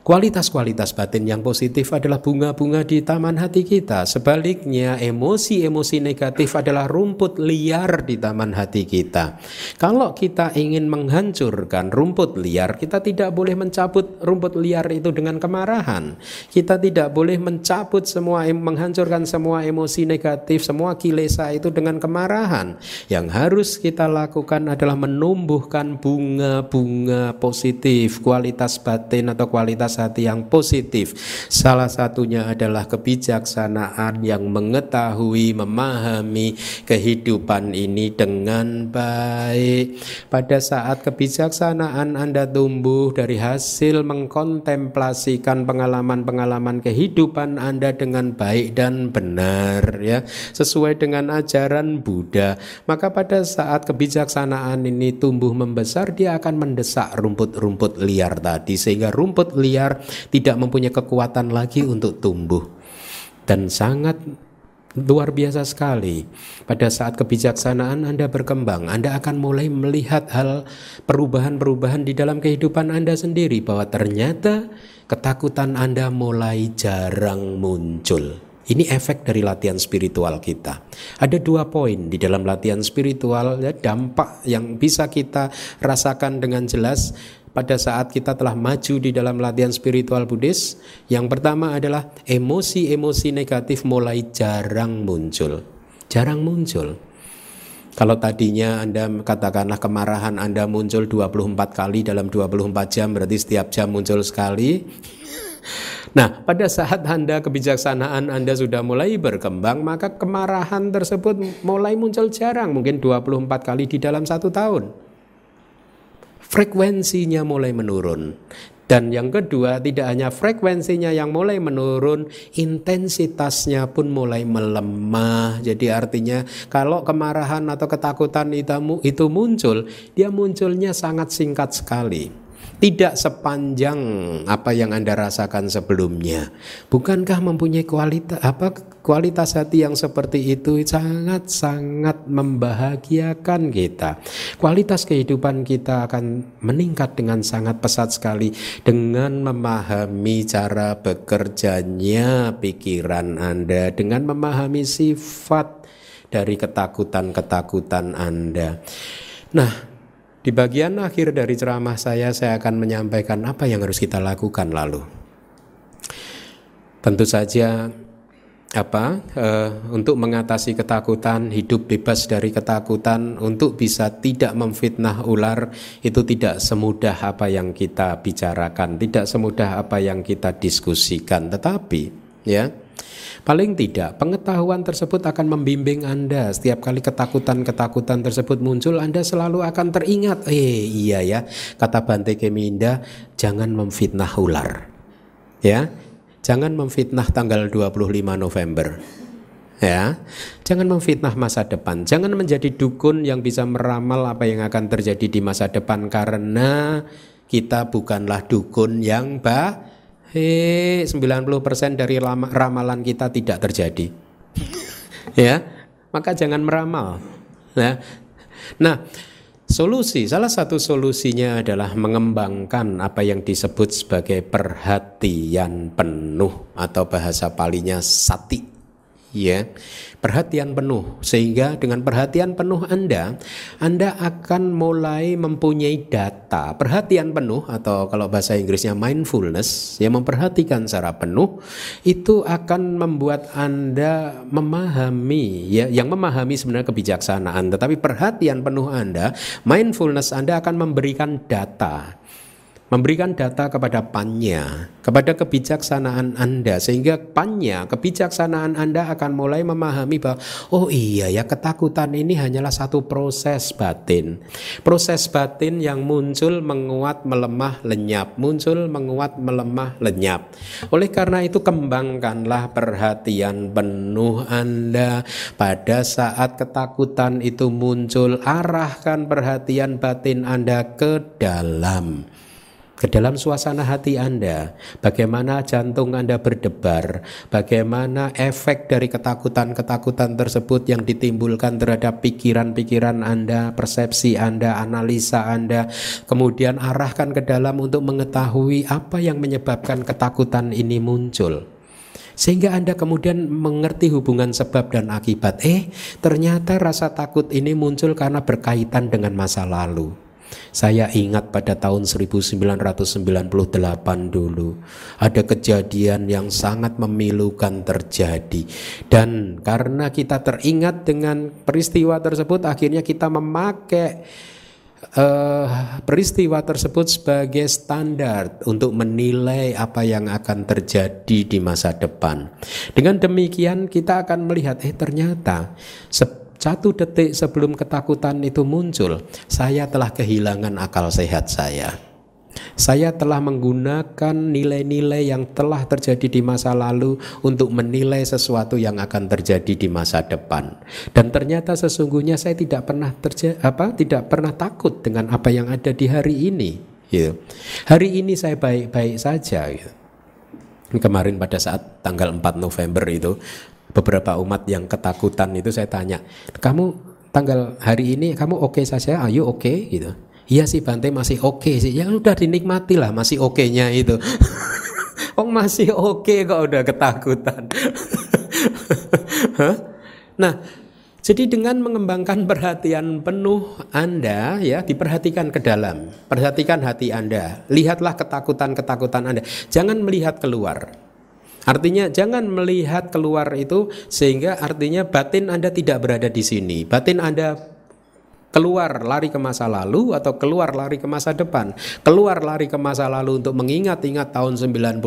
Kualitas-kualitas batin yang positif adalah bunga-bunga di taman hati kita. Sebaliknya, emosi-emosi negatif adalah rumput liar di taman hati kita. Kalau kita ingin menghancurkan rumput liar, kita tidak boleh mencabut rumput liar itu dengan kemarahan. Kita tidak boleh mencabut semua menghancurkan semua emosi negatif, semua kilesa itu dengan kemarahan. Yang harus kita lakukan adalah menumbuhkan bunga-bunga positif, kualitas batin atau kualitas hati yang positif. Salah satunya adalah kebijaksanaan yang mengetahui, memahami kehidupan ini dengan baik. Pada saat kebijaksanaan Anda tumbuh dari hasil mengkontemplasikan pengalaman-pengalaman kehidupan Anda dengan baik dan benar ya, sesuai dengan ajaran Buddha, maka pada saat kebijaksanaan ini tumbuh membesar dia akan mendesak rumput-rumput liar tadi sehingga rumput liar liar, tidak mempunyai kekuatan lagi untuk tumbuh. Dan sangat luar biasa sekali. Pada saat kebijaksanaan Anda berkembang, Anda akan mulai melihat hal perubahan-perubahan di dalam kehidupan Anda sendiri bahwa ternyata ketakutan Anda mulai jarang muncul. Ini efek dari latihan spiritual kita. Ada dua poin di dalam latihan spiritual ya dampak yang bisa kita rasakan dengan jelas pada saat kita telah maju di dalam latihan spiritual Buddhis. Yang pertama adalah emosi-emosi negatif mulai jarang muncul. Jarang muncul. Kalau tadinya Anda katakanlah kemarahan Anda muncul 24 kali dalam 24 jam berarti setiap jam muncul sekali. Nah, pada saat Anda kebijaksanaan Anda sudah mulai berkembang, maka kemarahan tersebut mulai muncul jarang, mungkin 24 kali di dalam satu tahun frekuensinya mulai menurun. Dan yang kedua, tidak hanya frekuensinya yang mulai menurun, intensitasnya pun mulai melemah. Jadi artinya kalau kemarahan atau ketakutan itu muncul, dia munculnya sangat singkat sekali tidak sepanjang apa yang Anda rasakan sebelumnya. Bukankah mempunyai kualitas apa kualitas hati yang seperti itu sangat-sangat membahagiakan kita. Kualitas kehidupan kita akan meningkat dengan sangat pesat sekali dengan memahami cara bekerjanya pikiran Anda, dengan memahami sifat dari ketakutan-ketakutan Anda. Nah, di bagian akhir dari ceramah saya, saya akan menyampaikan apa yang harus kita lakukan lalu. Tentu saja apa uh, untuk mengatasi ketakutan hidup bebas dari ketakutan untuk bisa tidak memfitnah ular itu tidak semudah apa yang kita bicarakan tidak semudah apa yang kita diskusikan tetapi ya paling tidak pengetahuan tersebut akan membimbing Anda setiap kali ketakutan-ketakutan tersebut muncul Anda selalu akan teringat eh iya ya kata Bante Keminda jangan memfitnah ular ya Jangan memfitnah tanggal 25 November. Ya, jangan memfitnah masa depan. Jangan menjadi dukun yang bisa meramal apa yang akan terjadi di masa depan karena kita bukanlah dukun yang baik. 90% dari ramalan kita tidak terjadi. ya, maka jangan meramal. Ya. Nah, Solusi, salah satu solusinya adalah mengembangkan apa yang disebut sebagai perhatian penuh atau bahasa palinya sati ya perhatian penuh. Sehingga dengan perhatian penuh Anda Anda akan mulai mempunyai data. Perhatian penuh atau kalau bahasa Inggrisnya mindfulness yang memperhatikan secara penuh itu akan membuat Anda memahami ya yang memahami sebenarnya kebijaksanaan. Tetapi perhatian penuh Anda mindfulness Anda akan memberikan data memberikan data kepada pannya, kepada kebijaksanaan Anda sehingga pannya, kebijaksanaan Anda akan mulai memahami bahwa oh iya ya ketakutan ini hanyalah satu proses batin. Proses batin yang muncul menguat melemah lenyap, muncul menguat melemah lenyap. Oleh karena itu kembangkanlah perhatian penuh Anda pada saat ketakutan itu muncul, arahkan perhatian batin Anda ke dalam ke dalam suasana hati Anda, bagaimana jantung Anda berdebar, bagaimana efek dari ketakutan-ketakutan tersebut yang ditimbulkan terhadap pikiran-pikiran Anda, persepsi Anda, analisa Anda, kemudian arahkan ke dalam untuk mengetahui apa yang menyebabkan ketakutan ini muncul. Sehingga Anda kemudian mengerti hubungan sebab dan akibat. Eh, ternyata rasa takut ini muncul karena berkaitan dengan masa lalu. Saya ingat pada tahun 1998 dulu ada kejadian yang sangat memilukan terjadi dan karena kita teringat dengan peristiwa tersebut akhirnya kita memakai uh, peristiwa tersebut sebagai standar untuk menilai apa yang akan terjadi di masa depan. Dengan demikian kita akan melihat eh ternyata satu detik sebelum ketakutan itu muncul, saya telah kehilangan akal sehat saya. Saya telah menggunakan nilai-nilai yang telah terjadi di masa lalu untuk menilai sesuatu yang akan terjadi di masa depan. Dan ternyata sesungguhnya saya tidak pernah terja apa tidak pernah takut dengan apa yang ada di hari ini. Gitu. Hari ini saya baik-baik saja. Gitu. Kemarin pada saat tanggal 4 November itu beberapa umat yang ketakutan itu saya tanya, kamu tanggal hari ini kamu oke okay saja? Ayo oke okay? gitu. Iya sih Bante masih oke okay sih. Ya udah dinikmati lah masih oke-nya itu. oh masih oke okay kok udah ketakutan. nah, jadi dengan mengembangkan perhatian penuh Anda ya diperhatikan ke dalam, perhatikan hati Anda, lihatlah ketakutan-ketakutan Anda. Jangan melihat keluar. Artinya jangan melihat keluar itu sehingga artinya batin Anda tidak berada di sini. Batin Anda keluar lari ke masa lalu atau keluar lari ke masa depan. Keluar lari ke masa lalu untuk mengingat-ingat tahun 98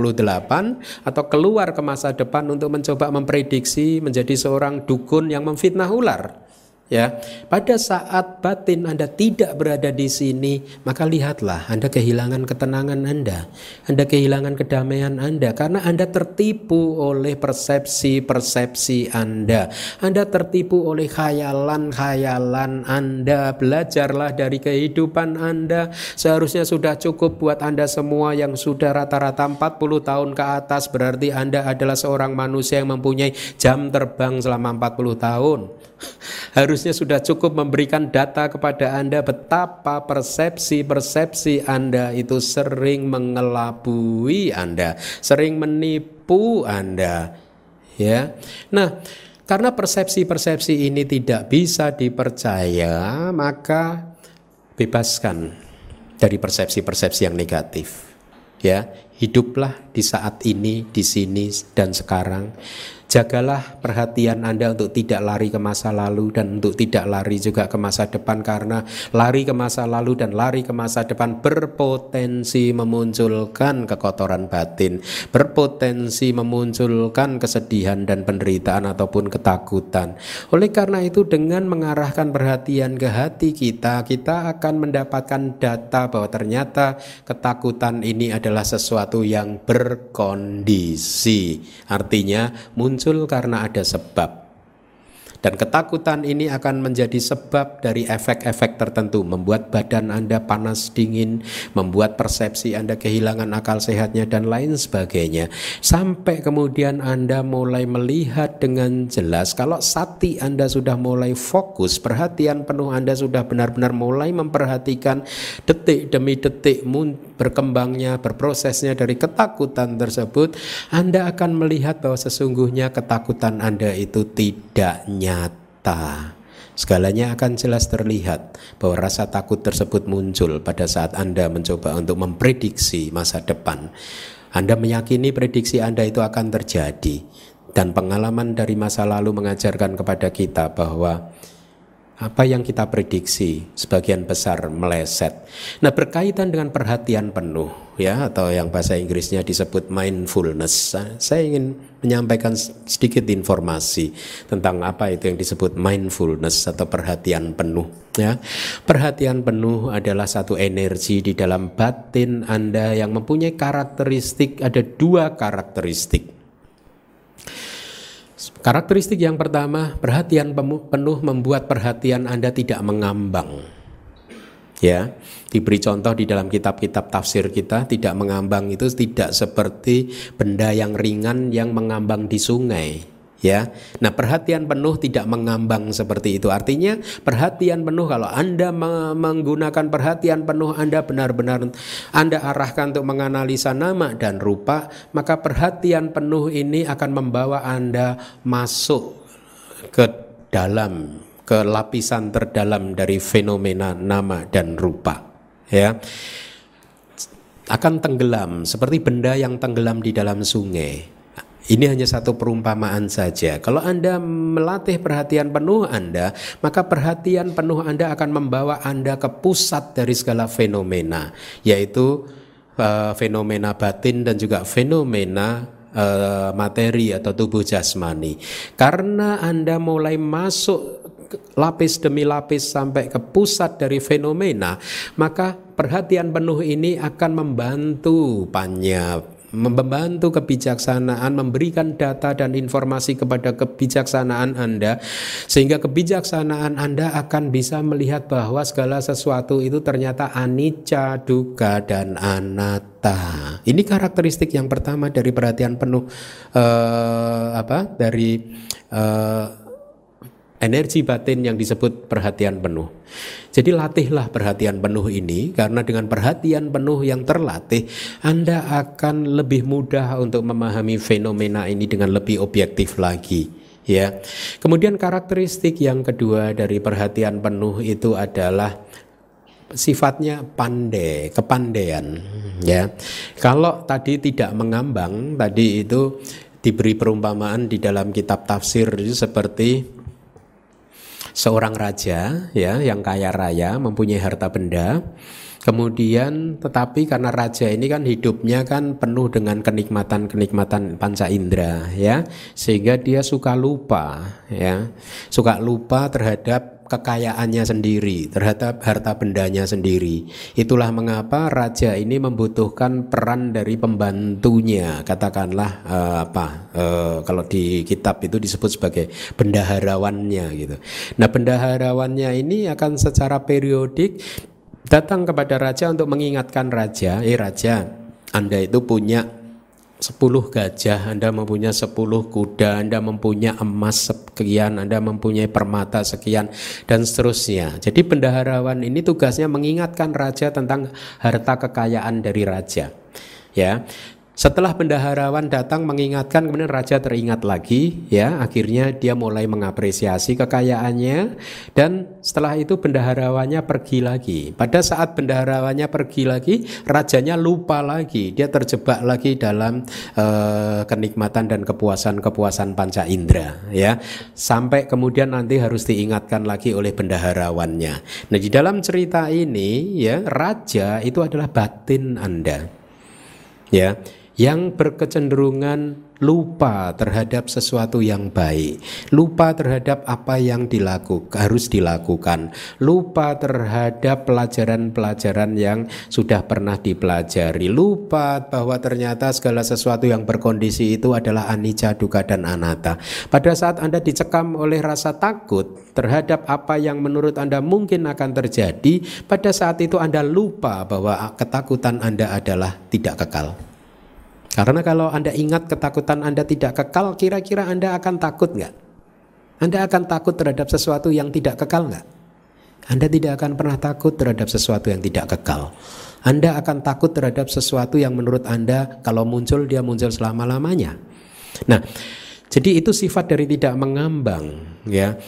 atau keluar ke masa depan untuk mencoba memprediksi menjadi seorang dukun yang memfitnah ular. Ya, pada saat batin Anda tidak berada di sini, maka lihatlah Anda kehilangan ketenangan Anda, Anda kehilangan kedamaian Anda karena Anda tertipu oleh persepsi-persepsi Anda. Anda tertipu oleh khayalan-khayalan Anda. Belajarlah dari kehidupan Anda. Seharusnya sudah cukup buat Anda semua yang sudah rata-rata 40 tahun ke atas berarti Anda adalah seorang manusia yang mempunyai jam terbang selama 40 tahun. Harusnya sudah cukup memberikan data kepada Anda betapa persepsi-persepsi Anda itu sering mengelabui Anda, sering menipu Anda. Ya. Nah, karena persepsi-persepsi ini tidak bisa dipercaya, maka bebaskan dari persepsi-persepsi yang negatif. Ya, hiduplah di saat ini, di sini dan sekarang Jagalah perhatian Anda untuk tidak lari ke masa lalu dan untuk tidak lari juga ke masa depan karena lari ke masa lalu dan lari ke masa depan berpotensi memunculkan kekotoran batin, berpotensi memunculkan kesedihan dan penderitaan ataupun ketakutan. Oleh karena itu dengan mengarahkan perhatian ke hati kita, kita akan mendapatkan data bahwa ternyata ketakutan ini adalah sesuatu yang berkondisi. Artinya muncul karena ada sebab. Dan ketakutan ini akan menjadi sebab dari efek-efek tertentu, membuat badan Anda panas dingin, membuat persepsi Anda kehilangan akal sehatnya dan lain sebagainya. Sampai kemudian Anda mulai melihat dengan jelas kalau sati Anda sudah mulai fokus, perhatian penuh Anda sudah benar-benar mulai memperhatikan detik demi detik berkembangnya, berprosesnya dari ketakutan tersebut, Anda akan melihat bahwa sesungguhnya ketakutan Anda itu tidak nyata nyata. Segalanya akan jelas terlihat bahwa rasa takut tersebut muncul pada saat Anda mencoba untuk memprediksi masa depan. Anda meyakini prediksi Anda itu akan terjadi, dan pengalaman dari masa lalu mengajarkan kepada kita bahwa apa yang kita prediksi sebagian besar meleset. Nah, berkaitan dengan perhatian penuh ya atau yang bahasa Inggrisnya disebut mindfulness. Saya ingin menyampaikan sedikit informasi tentang apa itu yang disebut mindfulness atau perhatian penuh ya. Perhatian penuh adalah satu energi di dalam batin Anda yang mempunyai karakteristik ada dua karakteristik. Karakteristik yang pertama, perhatian penuh membuat perhatian Anda tidak mengambang. Ya, diberi contoh di dalam kitab-kitab tafsir kita, tidak mengambang itu tidak seperti benda yang ringan yang mengambang di sungai ya. Nah, perhatian penuh tidak mengambang seperti itu. Artinya, perhatian penuh kalau Anda menggunakan perhatian penuh Anda benar-benar Anda arahkan untuk menganalisa nama dan rupa, maka perhatian penuh ini akan membawa Anda masuk ke dalam ke lapisan terdalam dari fenomena nama dan rupa, ya. Akan tenggelam seperti benda yang tenggelam di dalam sungai ini hanya satu perumpamaan saja. Kalau Anda melatih perhatian penuh Anda, maka perhatian penuh Anda akan membawa Anda ke pusat dari segala fenomena, yaitu uh, fenomena batin dan juga fenomena uh, materi atau tubuh jasmani. Karena Anda mulai masuk lapis demi lapis sampai ke pusat dari fenomena, maka perhatian penuh ini akan membantu banyak membantu kebijaksanaan, memberikan data dan informasi kepada kebijaksanaan Anda, sehingga kebijaksanaan Anda akan bisa melihat bahwa segala sesuatu itu ternyata anicca, duka, dan anatta. Ini karakteristik yang pertama dari perhatian penuh uh, apa dari uh, energi batin yang disebut perhatian penuh. Jadi latihlah perhatian penuh ini karena dengan perhatian penuh yang terlatih Anda akan lebih mudah untuk memahami fenomena ini dengan lebih objektif lagi ya. Kemudian karakteristik yang kedua dari perhatian penuh itu adalah sifatnya pandai, kepandaian ya. Kalau tadi tidak mengambang, tadi itu diberi perumpamaan di dalam kitab tafsir seperti seorang raja ya yang kaya raya mempunyai harta benda. Kemudian tetapi karena raja ini kan hidupnya kan penuh dengan kenikmatan-kenikmatan panca indera ya. Sehingga dia suka lupa ya. Suka lupa terhadap kekayaannya sendiri terhadap harta bendanya sendiri. Itulah mengapa raja ini membutuhkan peran dari pembantunya. Katakanlah uh, apa uh, kalau di kitab itu disebut sebagai bendaharawannya gitu. Nah bendaharawannya ini akan secara periodik datang kepada raja untuk mengingatkan raja, eh raja, Anda itu punya sepuluh gajah, Anda mempunyai sepuluh kuda, Anda mempunyai emas sekian, Anda mempunyai permata sekian, dan seterusnya. Jadi bendaharawan ini tugasnya mengingatkan raja tentang harta kekayaan dari raja. Ya, Setelah bendaharawan datang mengingatkan kemudian raja teringat lagi ya akhirnya dia mulai mengapresiasi kekayaannya dan setelah itu bendaharawannya pergi lagi. Pada saat bendaharawannya pergi lagi rajanya lupa lagi dia terjebak lagi dalam uh, kenikmatan dan kepuasan-kepuasan panca indera ya sampai kemudian nanti harus diingatkan lagi oleh bendaharawannya. Nah di dalam cerita ini ya raja itu adalah batin Anda ya yang berkecenderungan lupa terhadap sesuatu yang baik, lupa terhadap apa yang dilakukan harus dilakukan, lupa terhadap pelajaran-pelajaran yang sudah pernah dipelajari, lupa bahwa ternyata segala sesuatu yang berkondisi itu adalah anicca, duka dan anatta. Pada saat Anda dicekam oleh rasa takut terhadap apa yang menurut Anda mungkin akan terjadi, pada saat itu Anda lupa bahwa ketakutan Anda adalah tidak kekal. Karena kalau Anda ingat ketakutan Anda tidak kekal, kira-kira Anda akan takut nggak? Anda akan takut terhadap sesuatu yang tidak kekal nggak? Anda tidak akan pernah takut terhadap sesuatu yang tidak kekal. Anda akan takut terhadap sesuatu yang menurut Anda kalau muncul dia muncul selama-lamanya. Nah, jadi itu sifat dari tidak mengambang, ya.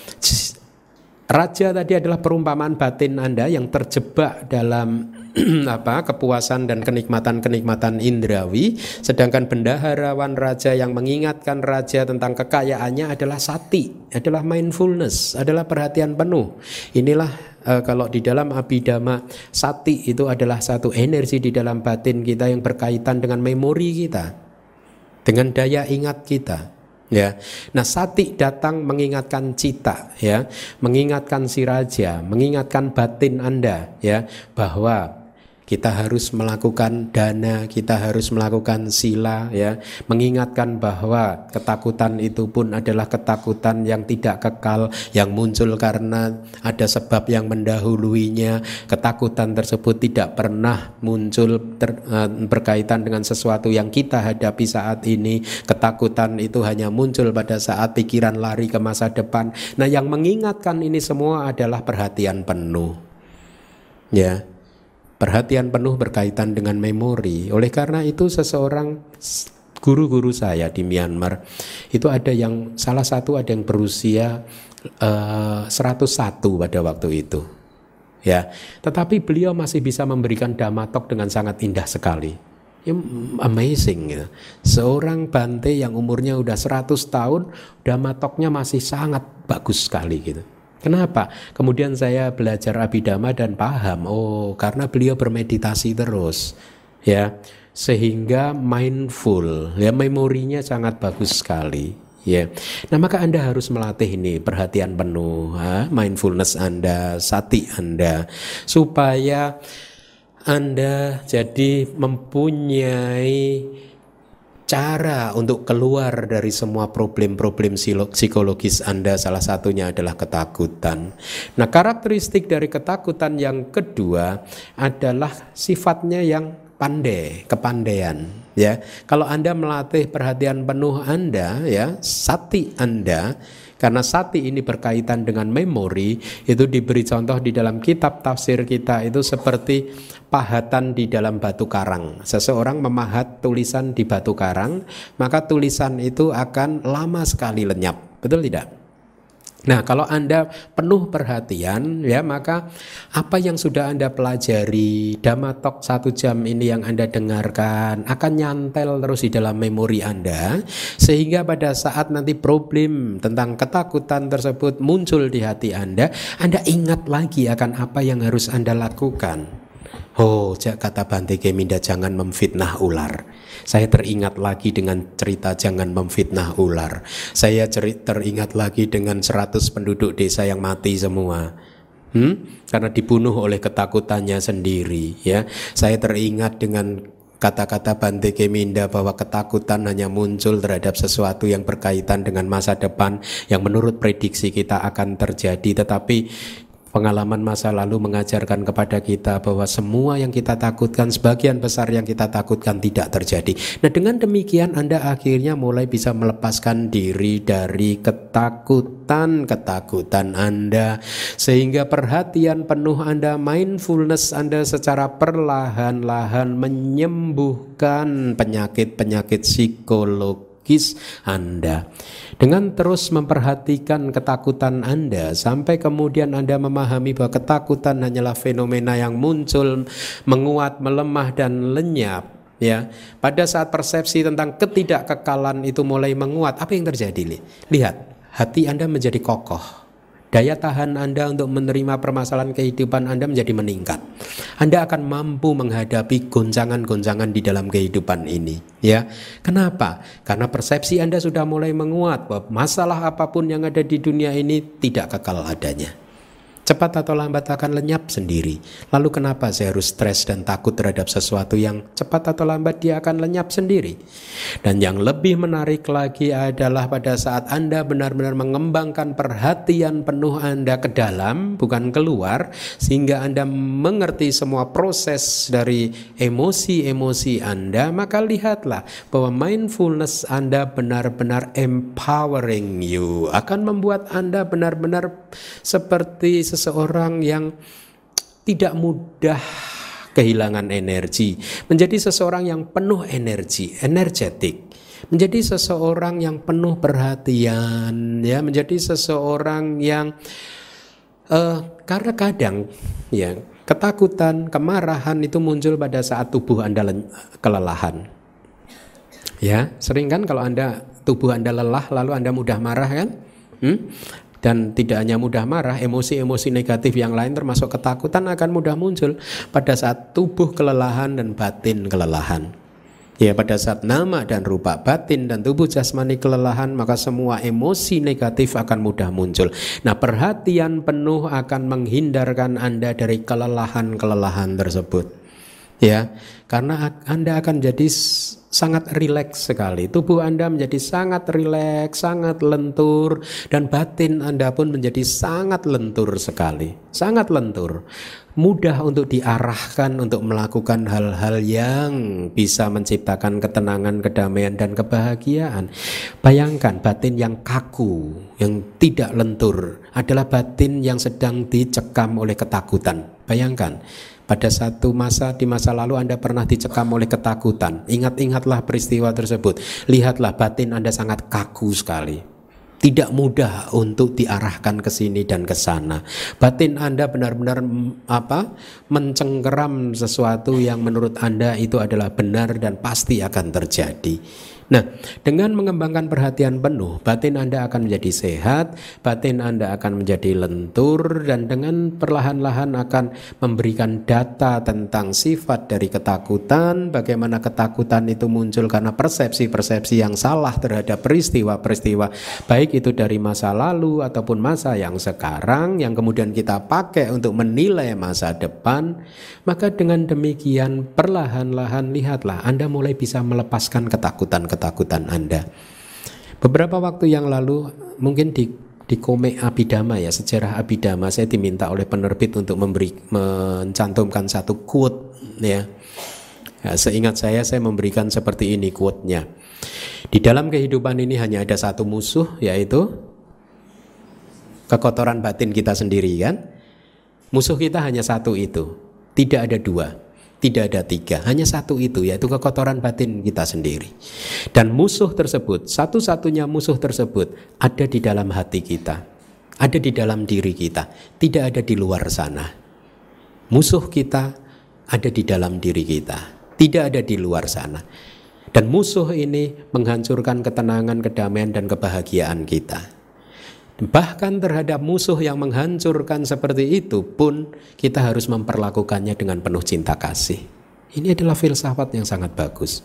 Raja tadi adalah perumpamaan batin Anda yang terjebak dalam apa kepuasan dan kenikmatan-kenikmatan indrawi sedangkan bendaharawan raja yang mengingatkan raja tentang kekayaannya adalah sati adalah mindfulness adalah perhatian penuh inilah uh, kalau di dalam abidama sati itu adalah satu energi di dalam batin kita yang berkaitan dengan memori kita dengan daya ingat kita ya. Nah, sati datang mengingatkan cita ya, mengingatkan si raja, mengingatkan batin Anda ya bahwa kita harus melakukan dana, kita harus melakukan sila ya, mengingatkan bahwa ketakutan itu pun adalah ketakutan yang tidak kekal yang muncul karena ada sebab yang mendahuluinya. Ketakutan tersebut tidak pernah muncul ter, uh, berkaitan dengan sesuatu yang kita hadapi saat ini. Ketakutan itu hanya muncul pada saat pikiran lari ke masa depan. Nah, yang mengingatkan ini semua adalah perhatian penuh. Ya, Perhatian penuh berkaitan dengan memori. Oleh karena itu seseorang guru-guru saya di Myanmar itu ada yang salah satu ada yang berusia uh, eh, 101 pada waktu itu. Ya, tetapi beliau masih bisa memberikan damatok dengan sangat indah sekali. Ya, amazing ya. Seorang bante yang umurnya udah 100 tahun, damatoknya masih sangat bagus sekali gitu. Kenapa? Kemudian saya belajar abidama dan paham, oh karena beliau bermeditasi terus, ya, sehingga mindful, ya memorinya sangat bagus sekali, ya. Nah maka anda harus melatih ini perhatian penuh, ha? mindfulness anda, sati anda, supaya anda jadi mempunyai cara untuk keluar dari semua problem-problem psikologis Anda salah satunya adalah ketakutan. Nah, karakteristik dari ketakutan yang kedua adalah sifatnya yang pandai, kepandaian ya. Kalau Anda melatih perhatian penuh Anda ya, sati Anda karena sati ini berkaitan dengan memori itu diberi contoh di dalam kitab tafsir kita itu seperti pahatan di dalam batu karang. Seseorang memahat tulisan di batu karang, maka tulisan itu akan lama sekali lenyap. Betul tidak? Nah, kalau Anda penuh perhatian, ya maka apa yang sudah Anda pelajari, damatok satu jam ini yang Anda dengarkan akan nyantel terus di dalam memori Anda, sehingga pada saat nanti problem tentang ketakutan tersebut muncul di hati Anda, Anda ingat lagi akan apa yang harus Anda lakukan. Oh, kata Bante Keminda jangan memfitnah ular. Saya teringat lagi dengan cerita jangan memfitnah ular. Saya teringat lagi dengan 100 penduduk desa yang mati semua. Hmm? Karena dibunuh oleh ketakutannya sendiri ya. Saya teringat dengan kata-kata Bante Keminda bahwa ketakutan hanya muncul terhadap sesuatu yang berkaitan dengan masa depan yang menurut prediksi kita akan terjadi tetapi Pengalaman masa lalu mengajarkan kepada kita bahwa semua yang kita takutkan, sebagian besar yang kita takutkan tidak terjadi. Nah, dengan demikian Anda akhirnya mulai bisa melepaskan diri dari ketakutan-ketakutan Anda, sehingga perhatian penuh Anda, mindfulness Anda secara perlahan-lahan menyembuhkan penyakit-penyakit psikologis Anda. Dengan terus memperhatikan ketakutan Anda sampai kemudian Anda memahami bahwa ketakutan hanyalah fenomena yang muncul, menguat, melemah dan lenyap ya. Pada saat persepsi tentang ketidakkekalan itu mulai menguat, apa yang terjadi? Lihat, hati Anda menjadi kokoh daya tahan Anda untuk menerima permasalahan kehidupan Anda menjadi meningkat. Anda akan mampu menghadapi goncangan-goncangan di dalam kehidupan ini, ya. Kenapa? Karena persepsi Anda sudah mulai menguat bahwa masalah apa pun yang ada di dunia ini tidak kekal adanya. Cepat atau lambat akan lenyap sendiri. Lalu kenapa saya harus stres dan takut terhadap sesuatu yang cepat atau lambat dia akan lenyap sendiri? Dan yang lebih menarik lagi adalah pada saat Anda benar-benar mengembangkan perhatian penuh Anda ke dalam, bukan keluar, sehingga Anda mengerti semua proses dari emosi-emosi Anda, maka lihatlah bahwa mindfulness Anda benar-benar empowering you, akan membuat Anda benar-benar seperti seseorang yang tidak mudah kehilangan energi, menjadi seseorang yang penuh energi, energetik, menjadi seseorang yang penuh perhatian, ya, menjadi seseorang yang uh, karena kadang ya ketakutan, kemarahan itu muncul pada saat tubuh anda kelelahan. Ya, sering kan kalau anda tubuh anda lelah lalu anda mudah marah kan? Hmm? Dan tidak hanya mudah marah, emosi-emosi negatif yang lain termasuk ketakutan akan mudah muncul pada saat tubuh kelelahan dan batin kelelahan. Ya pada saat nama dan rupa batin dan tubuh jasmani kelelahan maka semua emosi negatif akan mudah muncul. Nah perhatian penuh akan menghindarkan Anda dari kelelahan-kelelahan tersebut. Ya karena Anda akan jadi sangat rileks sekali. Tubuh Anda menjadi sangat rileks, sangat lentur dan batin Anda pun menjadi sangat lentur sekali. Sangat lentur. Mudah untuk diarahkan untuk melakukan hal-hal yang bisa menciptakan ketenangan, kedamaian dan kebahagiaan. Bayangkan batin yang kaku, yang tidak lentur adalah batin yang sedang dicekam oleh ketakutan. Bayangkan pada satu masa di masa lalu Anda pernah dicekam oleh ketakutan. Ingat-ingatlah peristiwa tersebut. Lihatlah batin Anda sangat kaku sekali. Tidak mudah untuk diarahkan ke sini dan ke sana. Batin Anda benar-benar apa? mencengkeram sesuatu yang menurut Anda itu adalah benar dan pasti akan terjadi. Nah, dengan mengembangkan perhatian penuh, batin Anda akan menjadi sehat, batin Anda akan menjadi lentur, dan dengan perlahan-lahan akan memberikan data tentang sifat dari ketakutan, bagaimana ketakutan itu muncul karena persepsi-persepsi yang salah terhadap peristiwa-peristiwa, baik itu dari masa lalu ataupun masa yang sekarang, yang kemudian kita pakai untuk menilai masa depan, maka dengan demikian perlahan-lahan lihatlah Anda mulai bisa melepaskan ketakutan-ketakutan ketakutan Anda. Beberapa waktu yang lalu mungkin di di komik Abidama ya sejarah Abidama saya diminta oleh penerbit untuk memberi mencantumkan satu quote ya. ya seingat saya saya memberikan seperti ini quote-nya. Di dalam kehidupan ini hanya ada satu musuh yaitu kekotoran batin kita sendiri kan. Musuh kita hanya satu itu, tidak ada dua. Tidak ada tiga, hanya satu itu yaitu kekotoran batin kita sendiri. Dan musuh tersebut, satu-satunya musuh tersebut ada di dalam hati kita, ada di dalam diri kita, tidak ada di luar sana. Musuh kita ada di dalam diri kita, tidak ada di luar sana. Dan musuh ini menghancurkan ketenangan, kedamaian, dan kebahagiaan kita. Bahkan terhadap musuh yang menghancurkan seperti itu pun kita harus memperlakukannya dengan penuh cinta kasih. Ini adalah filsafat yang sangat bagus.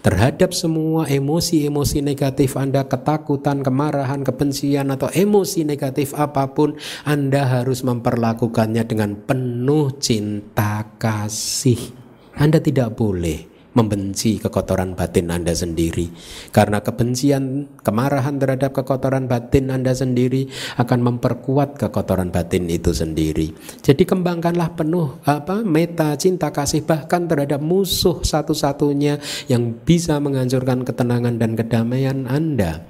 Terhadap semua emosi-emosi negatif Anda, ketakutan, kemarahan, kebencian, atau emosi negatif apa pun, Anda harus memperlakukannya dengan penuh cinta kasih. Anda tidak boleh membenci kekotoran batin Anda sendiri. Karena kebencian, kemarahan terhadap kekotoran batin Anda sendiri akan memperkuat kekotoran batin itu sendiri. Jadi kembangkanlah penuh apa meta cinta kasih bahkan terhadap musuh satu-satunya yang bisa menghancurkan ketenangan dan kedamaian Anda.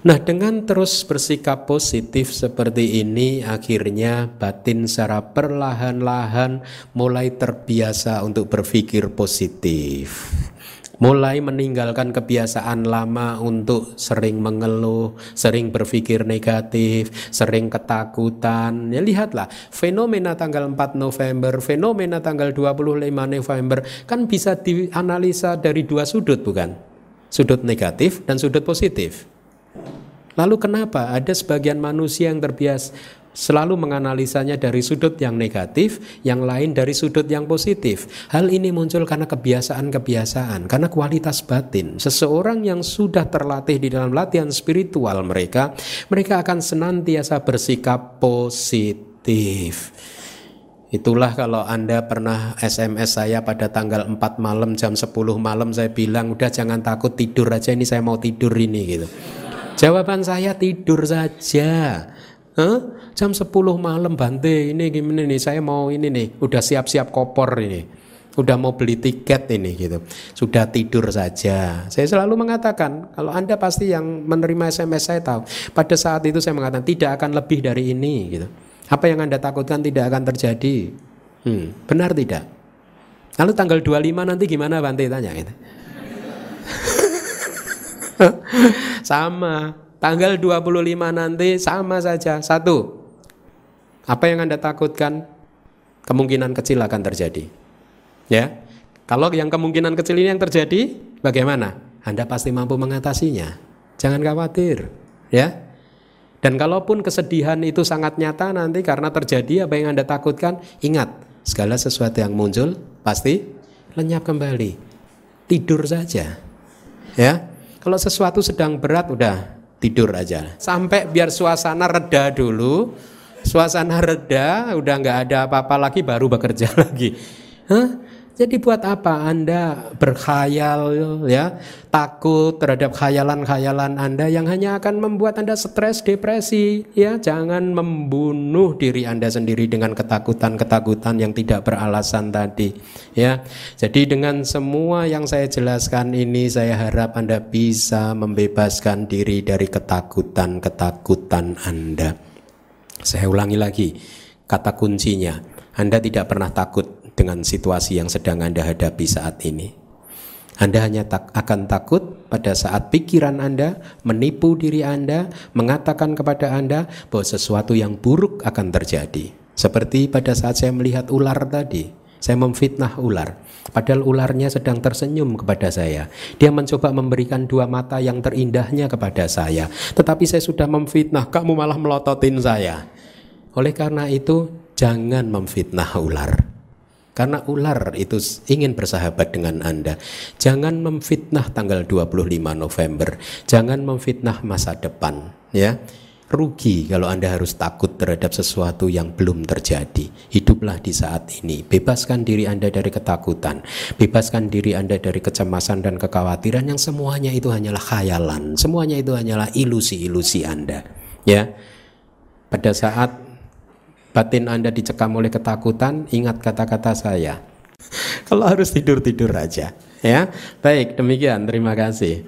Nah, dengan terus bersikap positif seperti ini, akhirnya batin secara perlahan-lahan mulai terbiasa untuk berpikir positif. Mulai meninggalkan kebiasaan lama untuk sering mengeluh, sering berpikir negatif, sering ketakutan. Ya lihatlah, fenomena tanggal 4 November, fenomena tanggal 25 November kan bisa dianalisa dari dua sudut bukan? Sudut negatif dan sudut positif. Lalu kenapa ada sebagian manusia yang terbiasa selalu menganalisanya dari sudut yang negatif, yang lain dari sudut yang positif. Hal ini muncul karena kebiasaan-kebiasaan, karena kualitas batin. Seseorang yang sudah terlatih di dalam latihan spiritual mereka, mereka akan senantiasa bersikap positif. Itulah kalau Anda pernah SMS saya pada tanggal 4 malam jam 10 malam saya bilang udah jangan takut tidur aja ini saya mau tidur ini gitu. Jawaban saya tidur saja. Huh? Jam 10 malam Bante ini gimana nih? Saya mau ini nih udah siap-siap kopor ini. Udah mau beli tiket ini gitu. Sudah tidur saja. Saya selalu mengatakan kalau anda pasti yang menerima SMS saya tahu. Pada saat itu saya mengatakan tidak akan lebih dari ini gitu. Apa yang anda takutkan tidak akan terjadi? Hmm, benar tidak? Lalu tanggal 25 nanti gimana Bante? Tanya gitu sama. Tanggal 25 nanti sama saja. Satu. Apa yang Anda takutkan? Kemungkinan kecil akan terjadi. Ya. Kalau yang kemungkinan kecil ini yang terjadi, bagaimana? Anda pasti mampu mengatasinya. Jangan khawatir, ya. Dan kalaupun kesedihan itu sangat nyata nanti karena terjadi apa yang Anda takutkan, ingat, segala sesuatu yang muncul pasti lenyap kembali. Tidur saja. Ya. Kalau sesuatu sedang berat udah tidur aja. Sampai biar suasana reda dulu. Suasana reda, udah nggak ada apa-apa lagi baru bekerja lagi. Hah? Jadi buat apa Anda berkhayal ya, takut terhadap khayalan-khayalan Anda yang hanya akan membuat Anda stres, depresi, ya. Jangan membunuh diri Anda sendiri dengan ketakutan-ketakutan yang tidak beralasan tadi, ya. Jadi dengan semua yang saya jelaskan ini saya harap Anda bisa membebaskan diri dari ketakutan-ketakutan Anda. Saya ulangi lagi kata kuncinya. Anda tidak pernah takut dengan situasi yang sedang Anda hadapi saat ini. Anda hanya tak, akan takut pada saat pikiran Anda menipu diri Anda, mengatakan kepada Anda bahwa sesuatu yang buruk akan terjadi. Seperti pada saat saya melihat ular tadi, saya memfitnah ular. Padahal ularnya sedang tersenyum kepada saya. Dia mencoba memberikan dua mata yang terindahnya kepada saya. Tetapi saya sudah memfitnah, kamu malah melototin saya. Oleh karena itu, jangan memfitnah ular. Karena ular itu ingin bersahabat dengan Anda. Jangan memfitnah tanggal 25 November. Jangan memfitnah masa depan, ya. Rugi kalau Anda harus takut terhadap sesuatu yang belum terjadi. Hiduplah di saat ini. Bebaskan diri Anda dari ketakutan. Bebaskan diri Anda dari kecemasan dan kekhawatiran yang semuanya itu hanyalah khayalan. Semuanya itu hanyalah ilusi-ilusi Anda. Ya. Pada saat batin Anda dicekam oleh ketakutan, ingat kata-kata saya. Kalau harus tidur tidur aja, ya. Baik, demikian. Terima kasih.